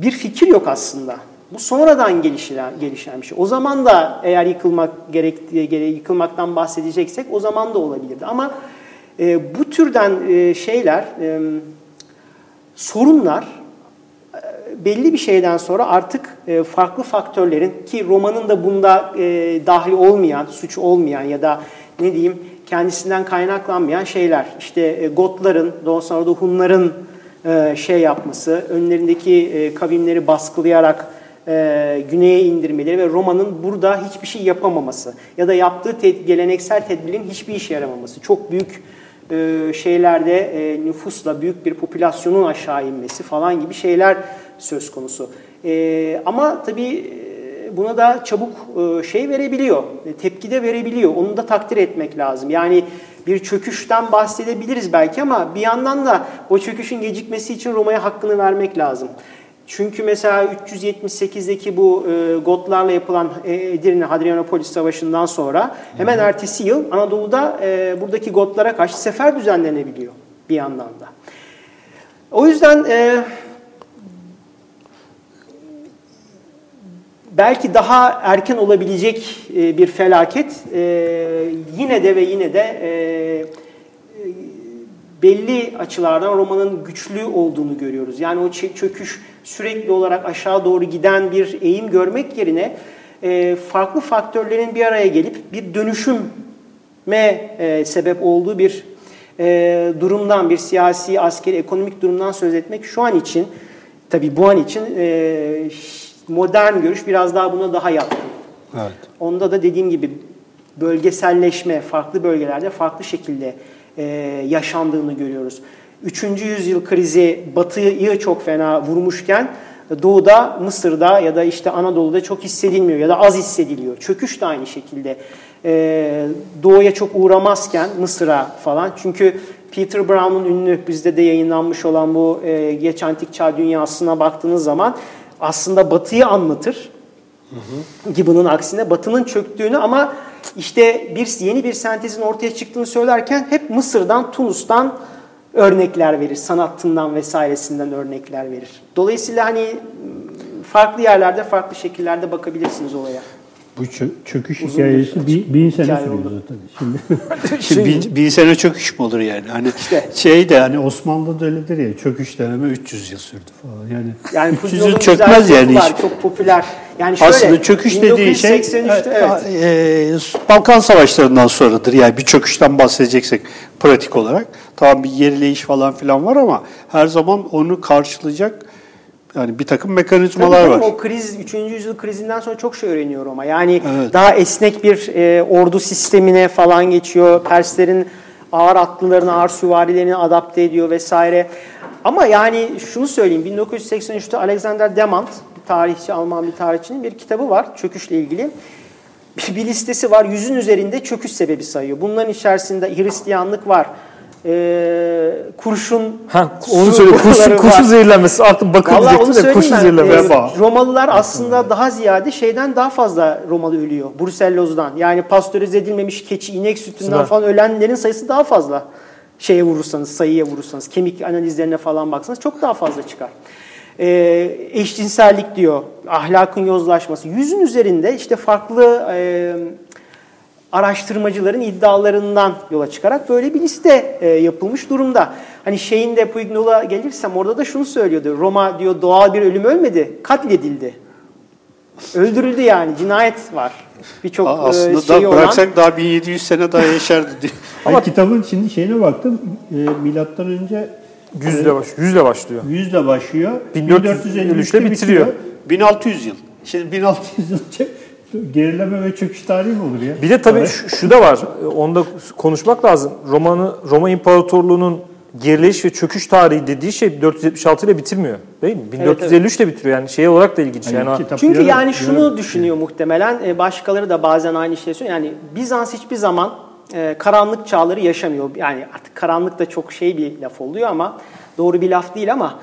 bir fikir yok aslında. Bu sonradan gelişen, gelişen bir şey. O zaman da eğer yıkılmak gerektiği yıkılmaktan bahsedeceksek o zaman da olabilirdi. Ama e, bu türden e, şeyler, e, sorunlar e, belli bir şeyden sonra artık e, farklı faktörlerin ki romanın da bunda e, dahil olmayan, suç olmayan ya da ne diyeyim kendisinden kaynaklanmayan şeyler. İşte e, Gotların, daha sonra da Hunların şey yapması, önlerindeki e, kavimleri baskılayarak e, güneye indirmeleri ve Roma'nın burada hiçbir şey yapamaması ya da yaptığı te geleneksel tedbirin hiçbir işe yaramaması. Çok büyük şeylerde nüfusla büyük bir popülasyonun aşağı inmesi falan gibi şeyler söz konusu. Ama tabii buna da çabuk şey verebiliyor, tepki de verebiliyor. Onu da takdir etmek lazım. Yani bir çöküşten bahsedebiliriz belki ama bir yandan da o çöküşün gecikmesi için Roma'ya hakkını vermek lazım. Çünkü mesela 378'deki bu e, Gotlarla yapılan e, Edirne Hadrianopolis Savaşı'ndan sonra hemen ertesi yıl Anadolu'da e, buradaki Gotlara karşı sefer düzenlenebiliyor bir yandan da. O yüzden e, belki daha erken olabilecek e, bir felaket e, yine de ve yine de e, belli açılardan romanın güçlü olduğunu görüyoruz. Yani o çöküş sürekli olarak aşağı doğru giden bir eğim görmek yerine farklı faktörlerin bir araya gelip bir dönüşüme sebep olduğu bir durumdan, bir siyasi, askeri, ekonomik durumdan söz etmek şu an için, tabii bu an için modern görüş biraz daha buna daha yatkın. Evet. Onda da dediğim gibi bölgeselleşme, farklı bölgelerde farklı şekilde e, yaşandığını görüyoruz. Üçüncü yüzyıl krizi Batı'yı çok fena vurmuşken Doğu'da, Mısır'da ya da işte Anadolu'da çok hissedilmiyor ya da az hissediliyor. Çöküş de aynı şekilde. Ee, doğu'ya çok uğramazken Mısır'a falan. Çünkü Peter Brown'un ünlü bizde de yayınlanmış olan bu e, geç antik çağ dünyasına baktığınız zaman aslında Batı'yı anlatır. Gibbon'un aksine Batı'nın çöktüğünü ama işte bir yeni bir sentezin ortaya çıktığını söylerken hep Mısır'dan, Tunus'tan örnekler verir. Sanatından vesairesinden örnekler verir. Dolayısıyla hani farklı yerlerde, farklı şekillerde bakabilirsiniz olaya. Bu çöküş Uzun hikayesi bir, bin sene hikaye sürüyor zaten. Şimdi, şimdi bin, bin sene çöküş mü olur yani? Hani işte. şey de hani Osmanlı'da öyledir ya çöküş dönemi 300 yıl sürdü falan. Yani, yani 300 yıl çökmez yani. Var, çok popüler. Yani şöyle, Aslında çöküş dediği şey evet. e, Balkan Savaşları'ndan sonradır. Yani bir çöküşten bahsedeceksek pratik olarak. Tamam bir yerileyiş falan filan var ama her zaman onu karşılayacak yani bir takım mekanizmalar Tabii, var. O kriz, 3. yüzyıl krizinden sonra çok şey öğreniyor ama. Yani evet. daha esnek bir e, ordu sistemine falan geçiyor. Perslerin ağır atlılarını, ağır süvarilerini adapte ediyor vesaire. Ama yani şunu söyleyeyim. 1983'te Alexander Demant, bir tarihçi, Alman bir tarihçinin bir kitabı var çöküşle ilgili. Bir, bir listesi var. Yüzün üzerinde çöküş sebebi sayıyor. Bunların içerisinde Hristiyanlık var e, kurşun ha, onu söyle kurşun, kurşun zehirlenmesi artık bakın Vallahi diyecektim de kurşun zehirlenmesi. E, Romalılar aslında daha ziyade şeyden daha fazla Romalı ölüyor. Brucelloz'dan. Yani pastörize edilmemiş keçi, inek sütünden falan ölenlerin sayısı daha fazla. Şeye vurursanız, sayıya vurursanız, kemik analizlerine falan baksanız çok daha fazla çıkar. E, eşcinsellik diyor, ahlakın yozlaşması. Yüzün üzerinde işte farklı e, araştırmacıların iddialarından yola çıkarak böyle bir liste e, yapılmış durumda. Hani şeyin de Puignol'a gelirsem orada da şunu söylüyordu. Roma diyor doğal bir ölüm ölmedi, katledildi. Öldürüldü yani, cinayet var. Birçok e, Aslında şey da bıraksak olan... daha 1700 sene daha yaşardı diyor. Ama kitabın şimdi şeyine baktım. E, milattan önce yüzle baş, yüzle başlıyor. Yüzle başlıyor. 1453'te bitiriyor. 1600 yıl. Şimdi 1600 yıl gerileme ve çöküş tarihi mi olur ya? Bir de tabii şu, şu da var. Onda konuşmak lazım. Romanı Roma İmparatorluğu'nun gerileyiş ve çöküş tarihi dediği şey 476 ile bitirmiyor. Değil mi? 1453 ile bitiriyor. Yani şey olarak da ilginç. Yani, yani Çünkü yarı, yani şunu yarı, düşünüyor muhtemelen. E, başkaları da bazen aynı şeyi söylüyor. Yani Bizans hiçbir zaman e, karanlık çağları yaşamıyor. Yani artık karanlık da çok şey bir laf oluyor ama doğru bir laf değil ama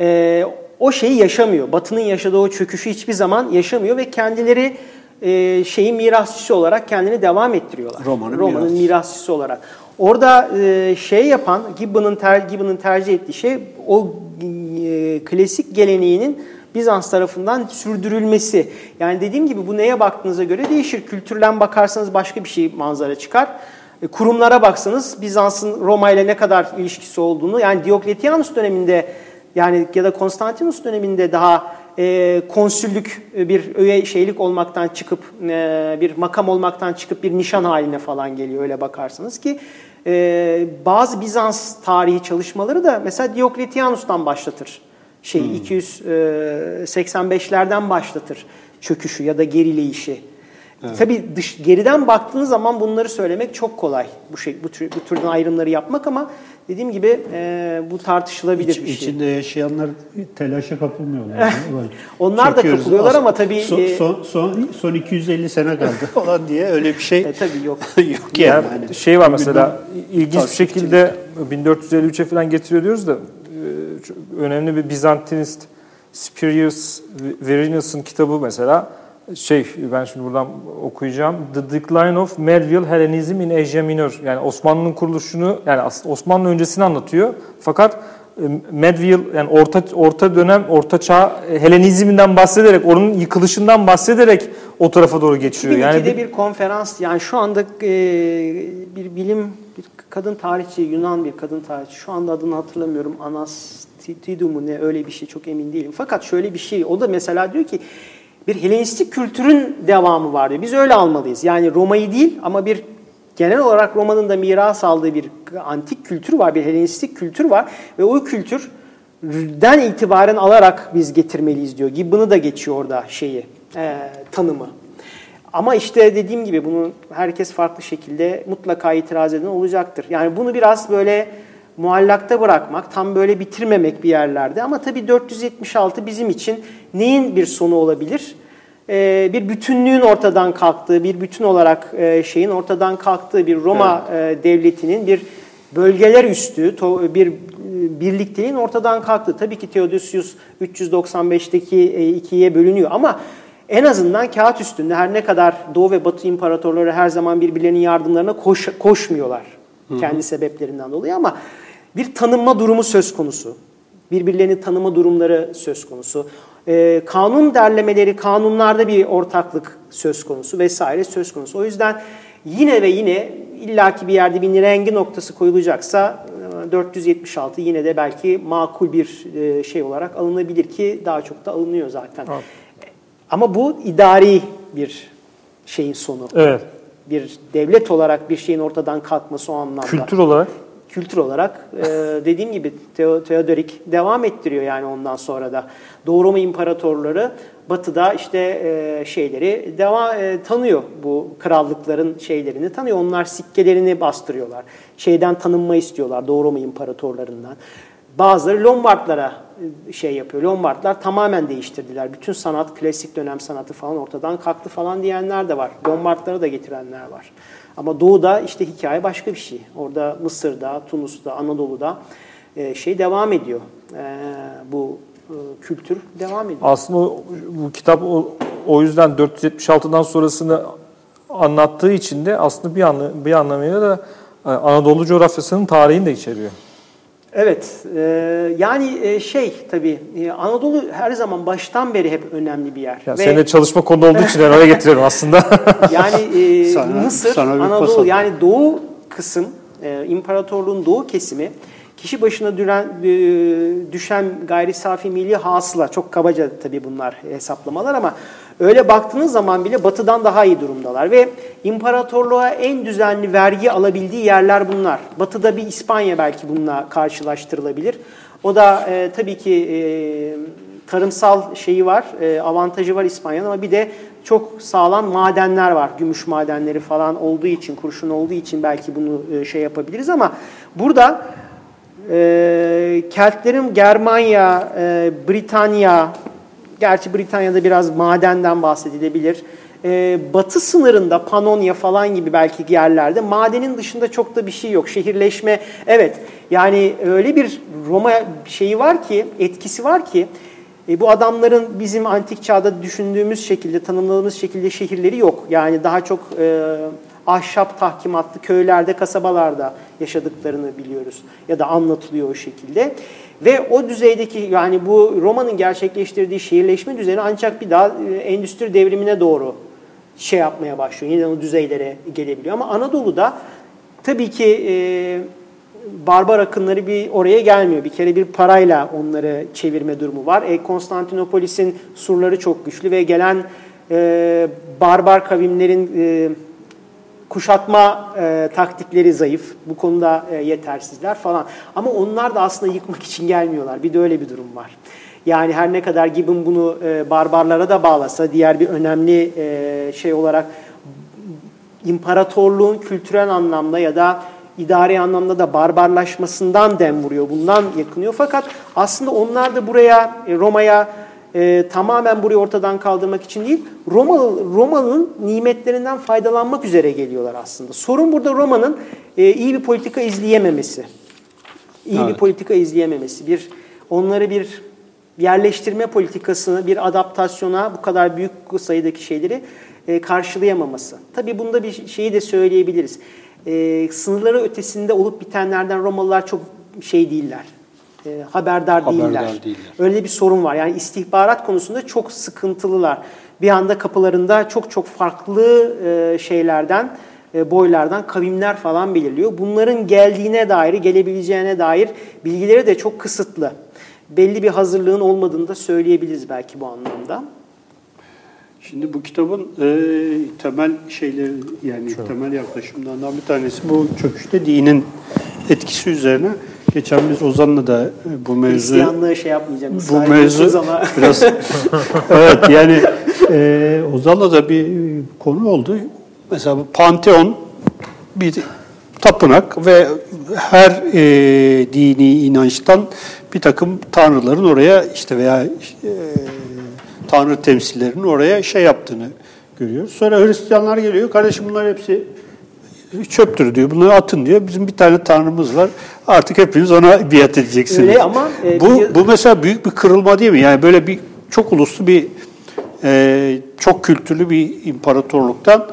e, o şeyi yaşamıyor. Batı'nın yaşadığı o çöküşü hiçbir zaman yaşamıyor ve kendileri e, şeyin mirasçısı olarak kendini devam ettiriyorlar. Roma'nın, Roma'nın mirasçısı. mirasçısı olarak. Orada e, şey yapan, Gibbon'ın ter, Gibbon'ın tercih ettiği şey o e, klasik geleneğinin Bizans tarafından sürdürülmesi. Yani dediğim gibi bu neye baktığınıza göre değişir. Kültürlen bakarsanız başka bir şey manzara çıkar. E, kurumlara baksanız Bizans'ın Roma ile ne kadar ilişkisi olduğunu yani Diokletianus döneminde yani ya da Konstantinus döneminde daha e, konsüllük e, bir öğe şeylik olmaktan çıkıp e, bir makam olmaktan çıkıp bir nişan haline falan geliyor öyle bakarsanız ki e, bazı Bizans tarihi çalışmaları da mesela Diokletianus'tan başlatır. Şey hmm. 285'lerden e, başlatır çöküşü ya da gerileyişi. Evet. Tabii dış, geriden baktığınız zaman bunları söylemek çok kolay. Bu şey bu, tür, bu türden ayrımları yapmak ama dediğim gibi e, bu tartışılabilir İç, bir şey. İçinde yaşayanlar telaşa kapılmıyorlar. Onlar da kapılıyorlar ama tabii son, e, son, son, son 250 sene kaldı falan diye öyle bir şey. E, tabii yok. yok yani. yani. Şey var mesela ilginç bir şekilde 1453'e falan getiriyor diyoruz da e, önemli bir Bizantinist Spurius Virinus'un kitabı mesela şey ben şimdi buradan okuyacağım. The Decline of Medieval Hellenism in Asia Minor. Yani Osmanlı'nın kuruluşunu yani Osmanlı öncesini anlatıyor. Fakat e, medieval yani orta orta dönem orta çağ e, Helenizminden bahsederek onun yıkılışından bahsederek o tarafa doğru geçiyor. Yani bir, bir konferans yani şu anda e, bir bilim bir kadın tarihçi Yunan bir kadın tarihçi şu anda adını hatırlamıyorum Anastasidu mu ne öyle bir şey çok emin değilim. Fakat şöyle bir şey o da mesela diyor ki bir Helenistik kültürün devamı var diyor. Biz öyle almalıyız. Yani Roma'yı değil ama bir genel olarak Roma'nın da miras aldığı bir antik kültür var, bir Helenistik kültür var ve o kültürden itibaren alarak biz getirmeliyiz diyor. Gibbon'u da geçiyor orada şeyi, e, tanımı. Ama işte dediğim gibi bunu herkes farklı şekilde mutlaka itiraz eden olacaktır. Yani bunu biraz böyle muallakta bırakmak, tam böyle bitirmemek bir yerlerde. Ama tabii 476 bizim için neyin bir sonu olabilir? Ee, bir bütünlüğün ortadan kalktığı, bir bütün olarak e, şeyin ortadan kalktığı bir Roma evet. e, devletinin bir bölgeler üstü bir e, birlikteliğin ortadan kalktığı. Tabii ki Theodosius 395'teki e, ikiye bölünüyor ama en azından kağıt üstünde her ne kadar Doğu ve Batı imparatorları her zaman birbirlerinin yardımlarına koş, koşmuyorlar kendi hı hı. sebeplerinden dolayı ama bir tanınma durumu söz konusu. Birbirlerini tanıma durumları söz konusu. Ee, kanun derlemeleri, kanunlarda bir ortaklık söz konusu vesaire söz konusu. O yüzden yine ve yine illaki bir yerde bir rengi noktası koyulacaksa 476 e, yine de belki makul bir e, şey olarak alınabilir ki daha çok da alınıyor zaten. Evet. Ama bu idari bir şeyin sonu. Evet. Bir devlet olarak bir şeyin ortadan kalkması o anlamda. Kültür olarak? Kültür olarak e, dediğim gibi Teodorik devam ettiriyor yani ondan sonra da. Doğu Roma İmparatorları Batı'da işte e, şeyleri devam e, tanıyor bu krallıkların şeylerini tanıyor. Onlar sikkelerini bastırıyorlar. Şeyden tanınma istiyorlar Doğu Roma İmparatorlarından. Bazıları Lombardlara e, şey yapıyor. Lombardlar tamamen değiştirdiler. Bütün sanat, klasik dönem sanatı falan ortadan kalktı falan diyenler de var. Lombardlara da getirenler var. Ama Doğu'da işte hikaye başka bir şey. Orada Mısır'da, Tunus'ta, Anadolu'da e, şey devam ediyor. E, bu kültür devam ediyor. Aslında bu kitap o, o yüzden 476'dan sonrasını anlattığı için de aslında bir, anla, bir anlamıyla da Anadolu coğrafyasının tarihini de içeriyor. Evet, e, yani e, şey tabii e, Anadolu her zaman baştan beri hep önemli bir yer. Ya Ve, senin de çalışma konu olduğu için oraya getiriyorum aslında. yani e, sana, Mısır, sana Anadolu yani doğu kısım, e, imparatorluğun doğu kesimi kişi başına düren, e, düşen gayri safi milli hasıla, çok kabaca tabii bunlar hesaplamalar ama Öyle baktığınız zaman bile batıdan daha iyi durumdalar ve imparatorluğa en düzenli vergi alabildiği yerler bunlar. Batıda bir İspanya belki bununla karşılaştırılabilir. O da e, tabii ki e, tarımsal şeyi var, e, avantajı var İspanya'nın ama bir de çok sağlam madenler var. Gümüş madenleri falan olduğu için, kurşun olduğu için belki bunu e, şey yapabiliriz ama burada e, Keltlerin Germanya, e, Britanya, Gerçi Britanya'da biraz madenden bahsedilebilir. Ee, batı sınırında Panonya falan gibi belki yerlerde madenin dışında çok da bir şey yok. Şehirleşme evet yani öyle bir Roma şeyi var ki etkisi var ki e, bu adamların bizim antik çağda düşündüğümüz şekilde tanımladığımız şekilde şehirleri yok. Yani daha çok e, ahşap tahkimatlı köylerde, kasabalarda yaşadıklarını biliyoruz ya da anlatılıyor o şekilde. Ve o düzeydeki yani bu Roma'nın gerçekleştirdiği şehirleşme düzeni ancak bir daha e, endüstri devrimine doğru şey yapmaya başlıyor. Yeniden o düzeylere gelebiliyor. Ama Anadolu'da tabii ki e, barbar akınları bir oraya gelmiyor. Bir kere bir parayla onları çevirme durumu var. E, Konstantinopolis'in surları çok güçlü ve gelen e, barbar kavimlerin e, kuşatma e, taktikleri zayıf. Bu konuda e, yetersizler falan. Ama onlar da aslında yıkmak için gelmiyorlar. Bir de öyle bir durum var. Yani her ne kadar Gibbon bunu e, barbarlara da bağlasa, diğer bir önemli e, şey olarak imparatorluğun kültürel anlamda ya da idari anlamda da barbarlaşmasından dem vuruyor. Bundan yakınıyor. Fakat aslında onlar da buraya, e, Roma'ya e, tamamen burayı ortadan kaldırmak için değil, Romalı Roma'nın nimetlerinden faydalanmak üzere geliyorlar aslında. Sorun burada Roma'nın e, iyi bir politika izleyememesi. İyi evet. bir politika izleyememesi. Bir onları bir yerleştirme politikasını, bir adaptasyona bu kadar büyük sayıdaki şeyleri e, karşılayamaması. Tabii bunda bir şeyi de söyleyebiliriz. E, sınırları ötesinde olup bitenlerden Romalılar çok şey değiller e, haberdar, haberdar değiller. değiller. Öyle bir sorun var. Yani istihbarat konusunda çok sıkıntılılar. Bir anda kapılarında çok çok farklı e, şeylerden, e, boylardan kavimler falan belirliyor. Bunların geldiğine dair, gelebileceğine dair bilgileri de çok kısıtlı. Belli bir hazırlığın olmadığını da söyleyebiliriz belki bu anlamda. Şimdi bu kitabın e, temel şeyleri yani Şöyle. temel yaklaşımlarından bir tanesi bu çöküşte dinin etkisi üzerine Geçen biz Ozan'la da bu mevzu... Hristiyanlığı şey yapmayacağım. Bu mevzu ama. biraz... evet yani e, Ozan'la da bir konu oldu. Mesela bu Panteon bir tapınak ve her e, dini inançtan bir takım tanrıların oraya işte veya e, tanrı temsillerinin oraya şey yaptığını görüyoruz. Sonra Hristiyanlar geliyor. Kardeşim bunlar hepsi çöptür diyor. Bunları atın diyor. Bizim bir tane tanrımız var. Artık hepiniz ona biat edeceksiniz. Öyle ama e, bu bu mesela büyük bir kırılma değil mi? Yani böyle bir çok uluslu bir e, çok kültürlü bir imparatorluktan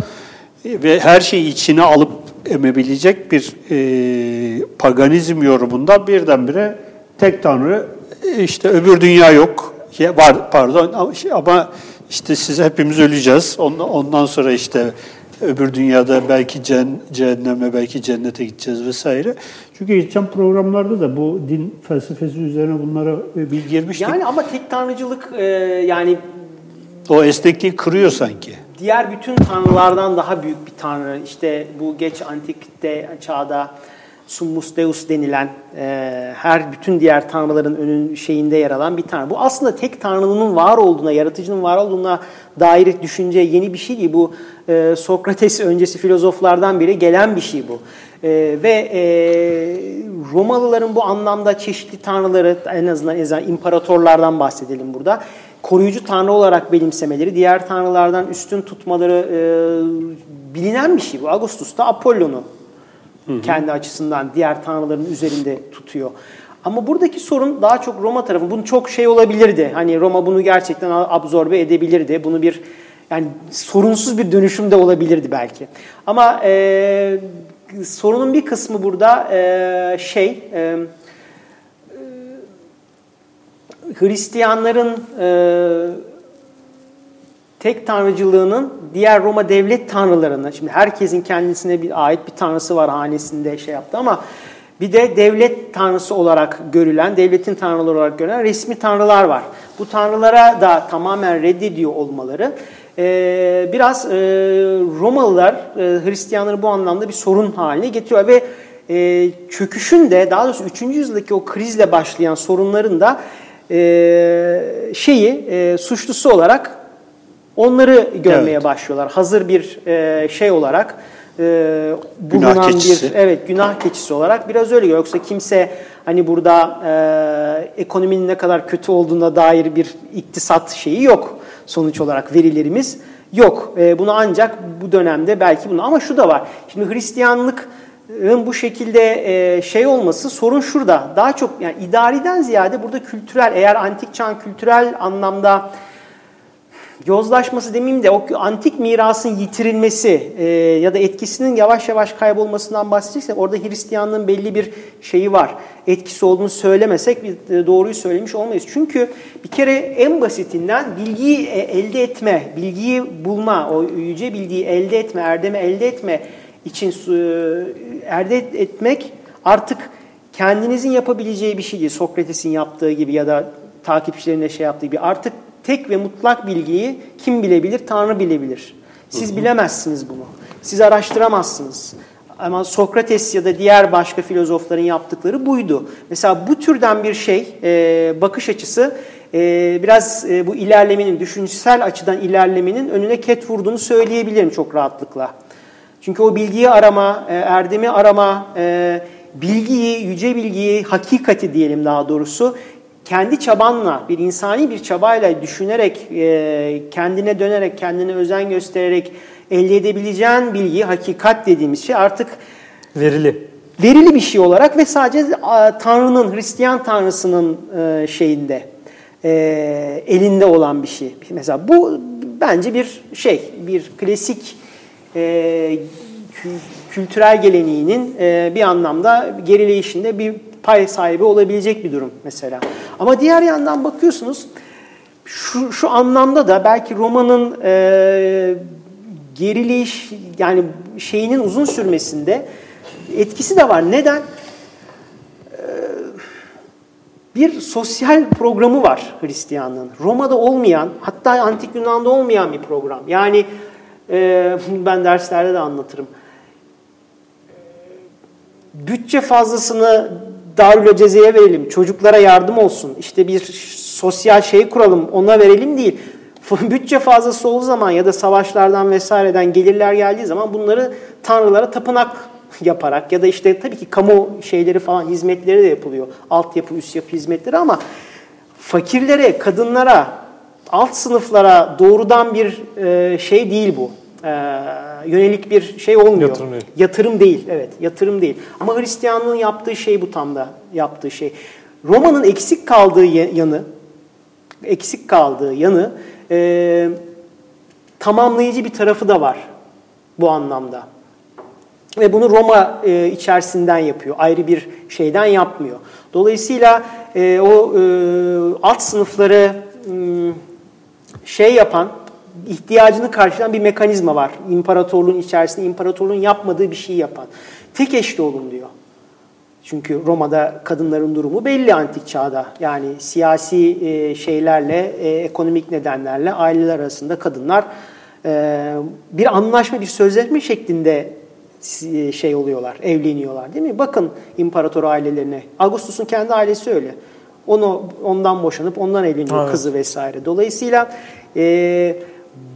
e, ve her şeyi içine alıp emebilecek bir e, paganizm yorumundan birdenbire tek tanrı e, işte öbür dünya yok. Var pardon ama, şey- ama işte siz hepimiz öleceğiz. Ondan sonra işte öbür dünyada belki cehenneme belki cennete gideceğiz vesaire. Çünkü geçen programlarda da bu din felsefesi üzerine bunlara e, bilgi girmiştik. Yani ama tek tanrıcılık e, yani o esnekliği kırıyor sanki. diğer bütün tanrılardan daha büyük bir tanrı. İşte bu geç antikte çağda Summus Deus denilen e, her bütün diğer tanrıların önün şeyinde yer alan bir tanrı. Bu aslında tek tanrının var olduğuna, yaratıcının var olduğuna dair düşünce yeni bir şey değil. Bu e, Sokrates öncesi filozoflardan biri gelen bir şey bu. E, ve e, Romalıların bu anlamda çeşitli tanrıları en azından, en azından imparatorlardan bahsedelim burada koruyucu tanrı olarak benimsemeleri, diğer tanrılardan üstün tutmaları e, bilinen bir şey bu. Augustus da Apollon'u kendi açısından diğer tanrıların üzerinde tutuyor. Ama buradaki sorun daha çok Roma tarafı. Bunun çok şey olabilirdi. Hani Roma bunu gerçekten absorbe edebilirdi. Bunu bir yani sorunsuz bir dönüşüm de olabilirdi belki. Ama e, sorunun bir kısmı burada e, şey e, Hristiyanların e, tek tanrıcılığının diğer Roma devlet tanrılarına, şimdi herkesin kendisine bir ait bir tanrısı var hanesinde şey yaptı ama bir de devlet tanrısı olarak görülen, devletin tanrıları olarak görülen resmi tanrılar var. Bu tanrılara da tamamen reddediyor olmaları e, biraz e, Romalılar e, Hristiyanları bu anlamda bir sorun haline getiriyor ve e, çöküşün de daha doğrusu 3. yüzyıldaki o krizle başlayan sorunların da e, şeyi e, suçlusu olarak onları görmeye Evet. başlıyorlar. Hazır bir e, şey olarak e, Günah bulunan keçisi. bir evet günah keçisi olarak biraz öyle. Yoksa kimse hani burada e, ekonominin ne kadar kötü olduğuna dair bir iktisat şeyi yok. Sonuç olarak verilerimiz yok. E, bunu ancak bu dönemde belki bunu ama şu da var. Şimdi Hristiyanlık bu şekilde e, şey olması sorun şurada. Daha çok yani idariden ziyade burada kültürel eğer antik çağın kültürel anlamda yozlaşması demeyeyim de o antik mirasın yitirilmesi e, ya da etkisinin yavaş yavaş kaybolmasından bahsedeceksek orada Hristiyanlığın belli bir şeyi var. Etkisi olduğunu söylemesek bir e, doğruyu söylemiş olmayız. Çünkü bir kere en basitinden bilgiyi e, elde etme, bilgiyi bulma, o yüce bilgiyi elde etme, erdemi elde etme için e, elde etmek artık kendinizin yapabileceği bir şey değil. Sokrates'in yaptığı gibi ya da takipçilerine şey yaptığı gibi artık tek ve mutlak bilgiyi kim bilebilir? Tanrı bilebilir. Siz bilemezsiniz bunu. Siz araştıramazsınız. Ama Sokrates ya da diğer başka filozofların yaptıkları buydu. Mesela bu türden bir şey, e, bakış açısı e, biraz e, bu ilerlemenin, düşünsel açıdan ilerlemenin önüne ket vurduğunu söyleyebilirim çok rahatlıkla. Çünkü o bilgiyi arama, erdemi arama, bilgiyi, yüce bilgiyi, hakikati diyelim daha doğrusu kendi çabanla, bir insani bir çabayla düşünerek, e, kendine dönerek, kendine özen göstererek elde edebileceğin bilgi, hakikat dediğimiz şey artık Verili. verili bir şey olarak ve sadece a, Tanrı'nın, Hristiyan Tanrısı'nın e, şeyinde, e, elinde olan bir şey. Mesela bu bence bir şey, bir klasik e, kü- kültürel geleneğinin e, bir anlamda gerileyişinde bir pay sahibi olabilecek bir durum mesela. Ama diğer yandan bakıyorsunuz şu, şu anlamda da belki romanın e, gerileyiş yani şeyinin uzun sürmesinde etkisi de var. Neden? Ee, Bir sosyal programı var Hristiyanlığın. Roma'da olmayan, hatta Antik Yunan'da olmayan bir program. Yani e, ben derslerde de anlatırım. Bütçe fazlasını Darül Ceze'ye verelim, çocuklara yardım olsun, işte bir sosyal şey kuralım, ona verelim değil. Bütçe fazlası olduğu zaman ya da savaşlardan vesaireden gelirler geldiği zaman bunları tanrılara tapınak yaparak ya da işte tabii ki kamu şeyleri falan hizmetleri de yapılıyor. Altyapı, üst yapı hizmetleri ama fakirlere, kadınlara, alt sınıflara doğrudan bir e, şey değil bu. E, yönelik bir şey olmuyor. Yatırım değil. Yatırım değil, evet yatırım değil. Ama Hristiyanlığın yaptığı şey bu tam da yaptığı şey. Roma'nın eksik kaldığı yanı, eksik kaldığı yanı e, tamamlayıcı bir tarafı da var bu anlamda. Ve bunu Roma e, içerisinden yapıyor. Ayrı bir şeyden yapmıyor. Dolayısıyla e, o e, alt sınıfları e, şey yapan, ihtiyacını karşılayan bir mekanizma var. İmparatorluğun içerisinde imparatorluğun yapmadığı bir şey yapan. Tek eşli olun diyor. Çünkü Roma'da kadınların durumu belli antik çağda. Yani siyasi e, şeylerle, e, ekonomik nedenlerle aileler arasında kadınlar e, bir anlaşma, bir sözleşme şeklinde şey oluyorlar, evleniyorlar değil mi? Bakın imparator ailelerine. Augustus'un kendi ailesi öyle. Onu ondan boşanıp ondan evleniyor evet. kızı vesaire. Dolayısıyla e,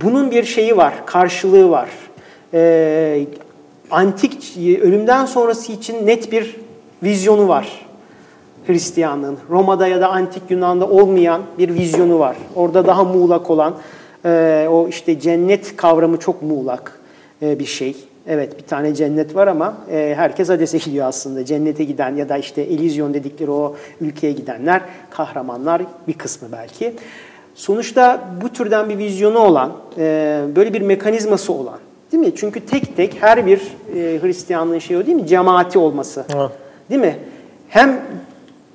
bunun bir şeyi var, karşılığı var. E, antik ölümden sonrası için net bir vizyonu var Hristiyanlığın. Roma'da ya da antik Yunan'da olmayan bir vizyonu var. Orada daha muğlak olan e, o işte cennet kavramı çok muğlak e, bir şey. Evet bir tane cennet var ama e, herkes Hades'e gidiyor aslında. Cennete giden ya da işte Elizyon dedikleri o ülkeye gidenler kahramanlar bir kısmı belki. Sonuçta bu türden bir vizyonu olan, e, böyle bir mekanizması olan değil mi? Çünkü tek tek her bir e, Hristiyanlığın şeyi o değil mi? Cemaati olması. Evet. Değil mi? Hem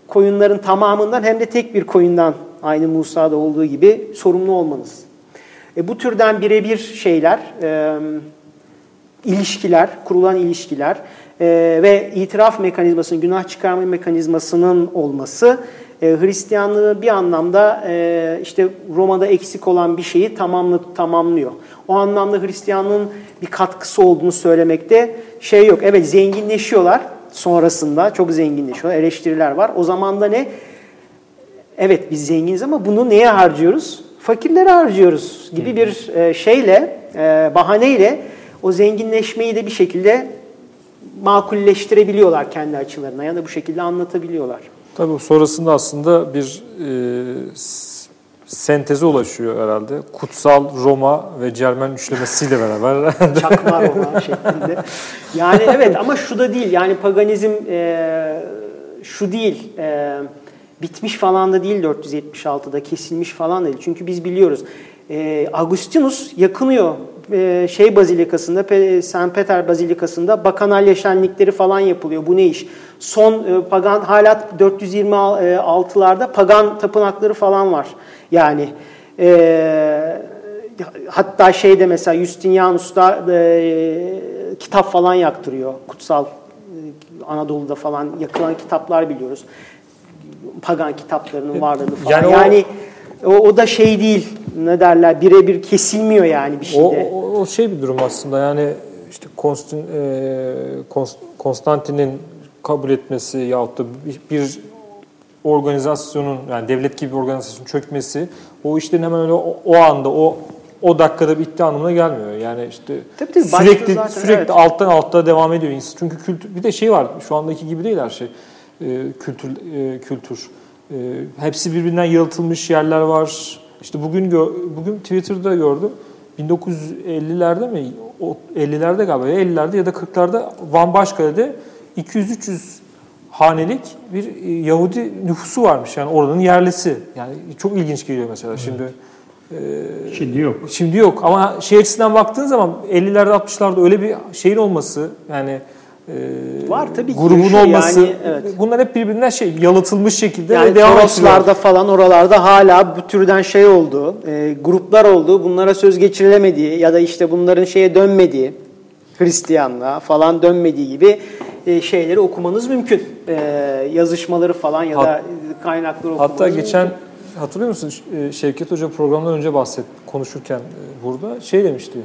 koyunların tamamından hem de tek bir koyundan aynı Musa'da olduğu gibi sorumlu olmanız. E, bu türden birebir şeyler, e, ilişkiler, kurulan ilişkiler e, ve itiraf mekanizmasının, günah çıkarma mekanizmasının olması e, Hristiyanlığı bir anlamda e, işte Roma'da eksik olan bir şeyi tamamlı, tamamlıyor. O anlamda Hristiyanlığın bir katkısı olduğunu söylemekte şey yok. Evet zenginleşiyorlar sonrasında çok zenginleşiyor. Eleştiriler var. O zaman da ne? Evet biz zenginiz ama bunu neye harcıyoruz? Fakirlere harcıyoruz gibi bir e, şeyle, bahaneyle o zenginleşmeyi de bir şekilde makulleştirebiliyorlar kendi açılarına ya da bu şekilde anlatabiliyorlar. Tabii sonrasında aslında bir e, senteze ulaşıyor herhalde. Kutsal Roma ve Cermen üçlemesiyle beraber. Çakma Roma şeklinde. Yani evet ama şu da değil. Yani paganizm e, şu değil. E, bitmiş falan da değil 476'da kesilmiş falan değil. Çünkü biz biliyoruz. E, Agustinus yakınıyor e, şey bazilikasında, St. Peter bazilikasında bakanalya şenlikleri falan yapılıyor. Bu ne iş? Son e, pagan hala 426'larda pagan tapınakları falan var. Yani e, hatta şeyde mesela Justinianus da e, kitap falan yaktırıyor. Kutsal e, Anadolu'da falan yakılan kitaplar biliyoruz. Pagan kitaplarının varlığını falan. Yani, yani o, o da şey değil ne derler birebir kesilmiyor yani bir şeyde. O, o, o şey bir durum aslında yani işte Konstin, e, Konstantin'in kabul etmesi yahut da bir, bir organizasyonun yani devlet gibi bir organizasyonun çökmesi o işlerin hemen öyle o, o anda o o dakikada bitti anlamına gelmiyor. Yani işte tabii, tabii, sürekli zaten, sürekli evet. alttan altta devam ediyor. Çünkü kültür bir de şey var. Şu andaki gibi değil her şey. Ee, kültür e, kültür. Ee, hepsi birbirinden yalıtılmış yerler var. İşte bugün bugün Twitter'da gördüm. 1950'lerde mi? O 50'lerde galiba. Ya 50'lerde ya da 40'larda Van Başkale'de 200-300 hanelik bir e, Yahudi nüfusu varmış. Yani oranın yerlisi. Yani çok ilginç geliyor mesela evet. şimdi. E, şimdi yok. Şimdi yok ama şey açısından baktığın zaman 50'lerde 60'larda öyle bir şeyin olması yani e, var tabii ki grubun olması yani, evet. bunlar hep birbirinden şey yalıtılmış şekilde yani devam ediyor. falan oralarda hala bu türden şey oldu e, gruplar oldu bunlara söz geçirilemediği ya da işte bunların şeye dönmediği Hristiyanlığa falan dönmediği gibi e, şeyleri okumanız mümkün. E, yazışmaları falan ya da kaynakları okumanız Hatta geçen mümkün. hatırlıyor musun e, Şevket Hoca programdan önce bahset konuşurken burada şey demişti.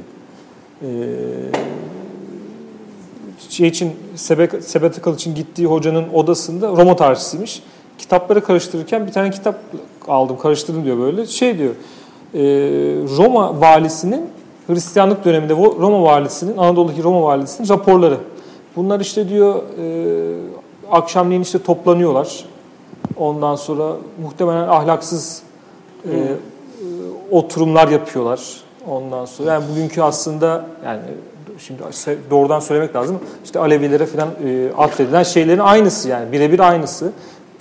Şey için Sebek, Sebetikal için gittiği hocanın odasında Roma tarihçisiymiş. Kitapları karıştırırken bir tane kitap aldım karıştırdım diyor böyle. Şey diyor Roma valisinin Hristiyanlık döneminde Roma valisinin Anadolu'daki Roma valisinin raporları Bunlar işte diyor e, akşamleyin işte toplanıyorlar. Ondan sonra muhtemelen ahlaksız e, e, oturumlar yapıyorlar. Ondan sonra yani bugünkü aslında yani şimdi doğrudan söylemek lazım. İşte Alevilere falan e, atfedilen şeylerin aynısı yani birebir aynısı.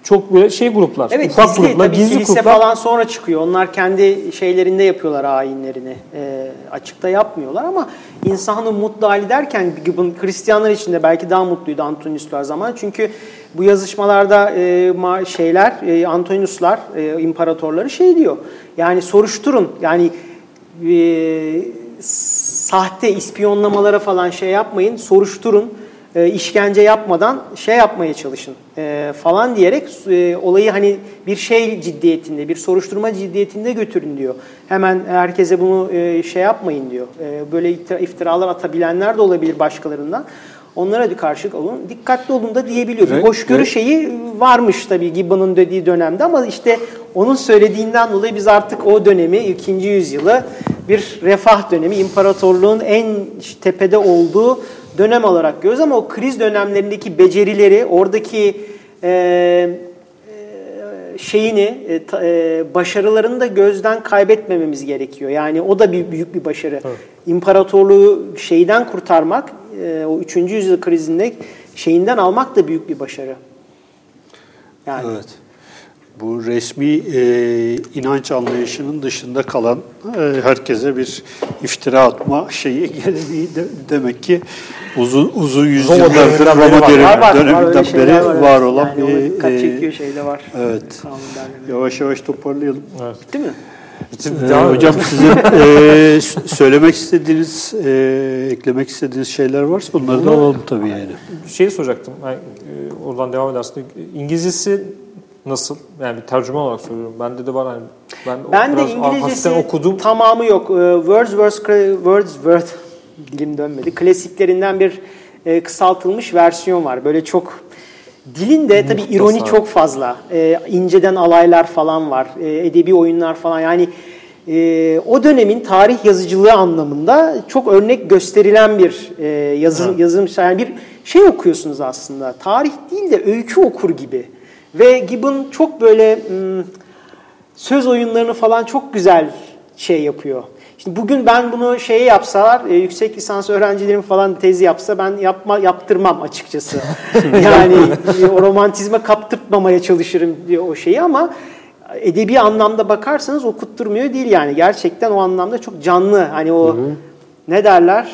Çok böyle şey gruplar, evet, ufak gizli, gruplar, tabii gizli kilise gruplar. falan sonra çıkıyor. Onlar kendi şeylerinde yapıyorlar ayinlerini. E, açıkta yapmıyorlar ama insanı mutlu hali derken Hristiyanlar için de belki daha mutluydu Antoniuslar zaman. Çünkü bu yazışmalarda e, şeyler, e, Antoniuslar, e, imparatorları şey diyor. Yani soruşturun. Yani e, sahte ispiyonlamalara falan şey yapmayın, soruşturun, e, işkence yapmadan şey yapmaya çalışın e, falan diyerek e, olayı hani bir şey ciddiyetinde, bir soruşturma ciddiyetinde götürün diyor. Hemen herkese bunu e, şey yapmayın diyor. E, böyle iftiralar atabilenler de olabilir başkalarından. Onlara bir karşılık olun. Dikkatli olun da diyebiliyor. Bir hoşgörü şeyi varmış tabii Gibbon'un dediği dönemde ama işte onun söylediğinden dolayı biz artık o dönemi, ikinci yüzyılı bir refah dönemi, imparatorluğun en tepede olduğu dönem olarak görüyoruz ama o kriz dönemlerindeki becerileri, oradaki e, şeyini, e, başarılarını da gözden kaybetmememiz gerekiyor. Yani o da bir büyük bir başarı. Evet. İmparatorluğu şeyden kurtarmak, e, o 3. yüzyıl krizinde şeyinden almak da büyük bir başarı. Yani. Evet. Bu resmi e, inanç anlayışının dışında kalan e, herkese bir iftira atma şeyi geleneği de, demek ki uzun uzun yüzyıllardır Roma, Roma dönemi, var, döneminden var, beri var, var olan yani bir çekiyor şeyde var. Evet. Yavaş yavaş toparlayalım. Evet. Bitti mi? Ee, hocam sizin e, söylemek istediğiniz, e, eklemek istediğiniz şeyler varsa onları da alalım tabii yani. Şeyi soracaktım, yani, e, oradan devam edersin. İngilizcesi nasıl? Yani bir tercüme olarak soruyorum. Bende de var hani ben, ben de İngilizcesi okudum. tamamı yok. Ee, Wordsworth, Wordsworth dilim dönmedi. Klasiklerinden bir e, kısaltılmış versiyon var. Böyle çok dilinde tabii ironi çok fazla. E, inceden alaylar falan var. E, edebi oyunlar falan. Yani e, o dönemin tarih yazıcılığı anlamında çok örnek gösterilen bir e, yazım, evet. yazım. Yani bir şey okuyorsunuz aslında. Tarih değil de öykü okur gibi. Ve Gibbon çok böyle hmm, söz oyunlarını falan çok güzel şey yapıyor. Şimdi bugün ben bunu şeye yapsalar, e, yüksek lisans öğrencilerim falan tezi yapsa ben yapma yaptırmam açıkçası. yani e, o romantizme kaptırtmamaya çalışırım diyor o şeyi ama edebi anlamda bakarsanız okutturmuyor değil yani. Gerçekten o anlamda çok canlı. Hani o hı hı. ne derler?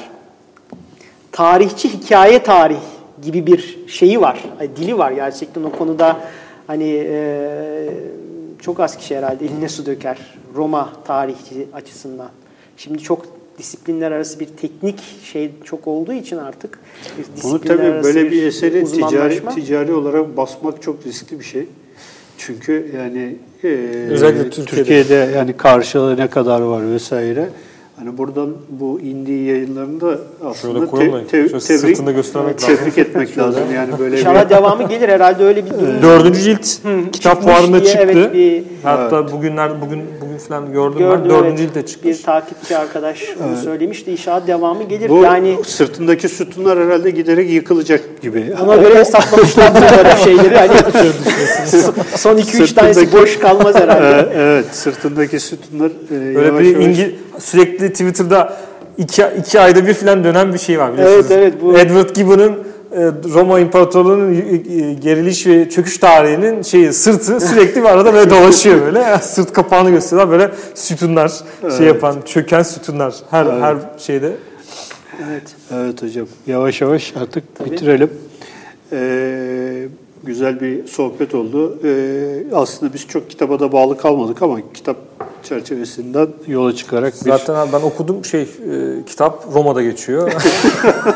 Tarihçi hikaye tarih gibi bir şeyi var. Dili var gerçekten o konuda hani e, çok az kişi herhalde eline su döker Roma tarihçi açısından. Şimdi çok disiplinler arası bir teknik şey çok olduğu için artık Bunu tabii böyle bir eseri ticari, ticari olarak basmak çok riskli bir şey. Çünkü yani e, Özellikle Türkiye'de. Türkiye'de yani karşılığı ne kadar var vesaire. Hani buradan bu indiği yayınlarında aslında te, te, tebrik, tebrik etmek lazım. Yani böyle İnşallah bir... devamı gelir herhalde öyle bir durum. Dördüncü cilt Hı, kitap fuarında çıktı. Evet, bir... Hatta evet. bugünler bugün bugün falan gördüm, gördüm ben. Dördüncü evet. cilde çıkmış. Bir takipçi arkadaş evet. söylemişti. İnşallah devamı gelir. Bu yani sırtındaki sütunlar herhalde giderek yıkılacak gibi. Ona göre hesaplamışlar böyle şeyleri. Hani son 2-3 tanesi boş kalmaz herhalde. evet, sırtındaki sütunlar e, Böyle yavaş bir yavaş... İngi, sürekli Twitter'da iki, iki ayda bir falan dönen bir şey var biliyorsunuz. Evet, evet, bu... Edward Gibbon'ın e, Roma İmparatorluğu'nun geriliş ve çöküş tarihinin şeyi sırtı sürekli bir arada böyle dolaşıyor böyle. Sırt kapağını gösteriyorlar böyle sütunlar şey evet. şey yapan çöken sütunlar her evet. her şeyde. Evet. Evet hocam. Yavaş yavaş artık Tabii. bitirelim. Ee, güzel bir sohbet oldu. Ee, aslında biz çok kitaba da bağlı kalmadık ama kitap çerçevesinden yola çıkarak bir... Zaten abi ben okudum şey e, kitap Roma'da geçiyor.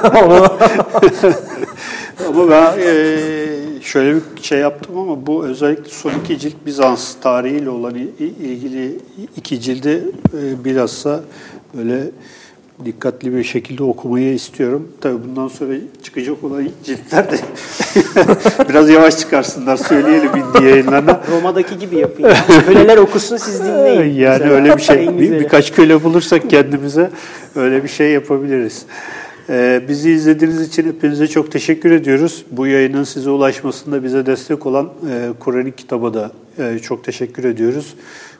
ama ben e, şöyle bir şey yaptım ama bu özellikle son iki cilt Bizans tarihiyle olan ilgili iki cildi e, bilhassa böyle dikkatli bir şekilde okumayı istiyorum. Tabii bundan sonra çıkacak olan ciltler de biraz yavaş çıkarsınlar söyleyelim indiye yayınlarına. Roma'daki gibi yapın. Köleler okusun siz dinleyin. Yani öyle bir şey. Bir, birkaç köle bulursak kendimize öyle bir şey yapabiliriz. Ee, bizi izlediğiniz için hepinize çok teşekkür ediyoruz. Bu yayının size ulaşmasında bize destek olan e, Kur'an'ın kitaba da e, çok teşekkür ediyoruz.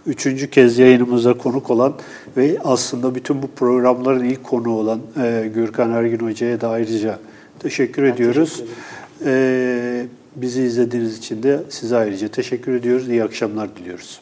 Üçüncü kez yayınımıza konuk olan ve aslında bütün bu programların ilk konu olan e, Gürkan Ergin Hoca'ya da ayrıca teşekkür ediyoruz. teşekkür Ee, bizi izlediğiniz için de size ayrıca teşekkür ediyoruz. İyi akşamlar diliyoruz.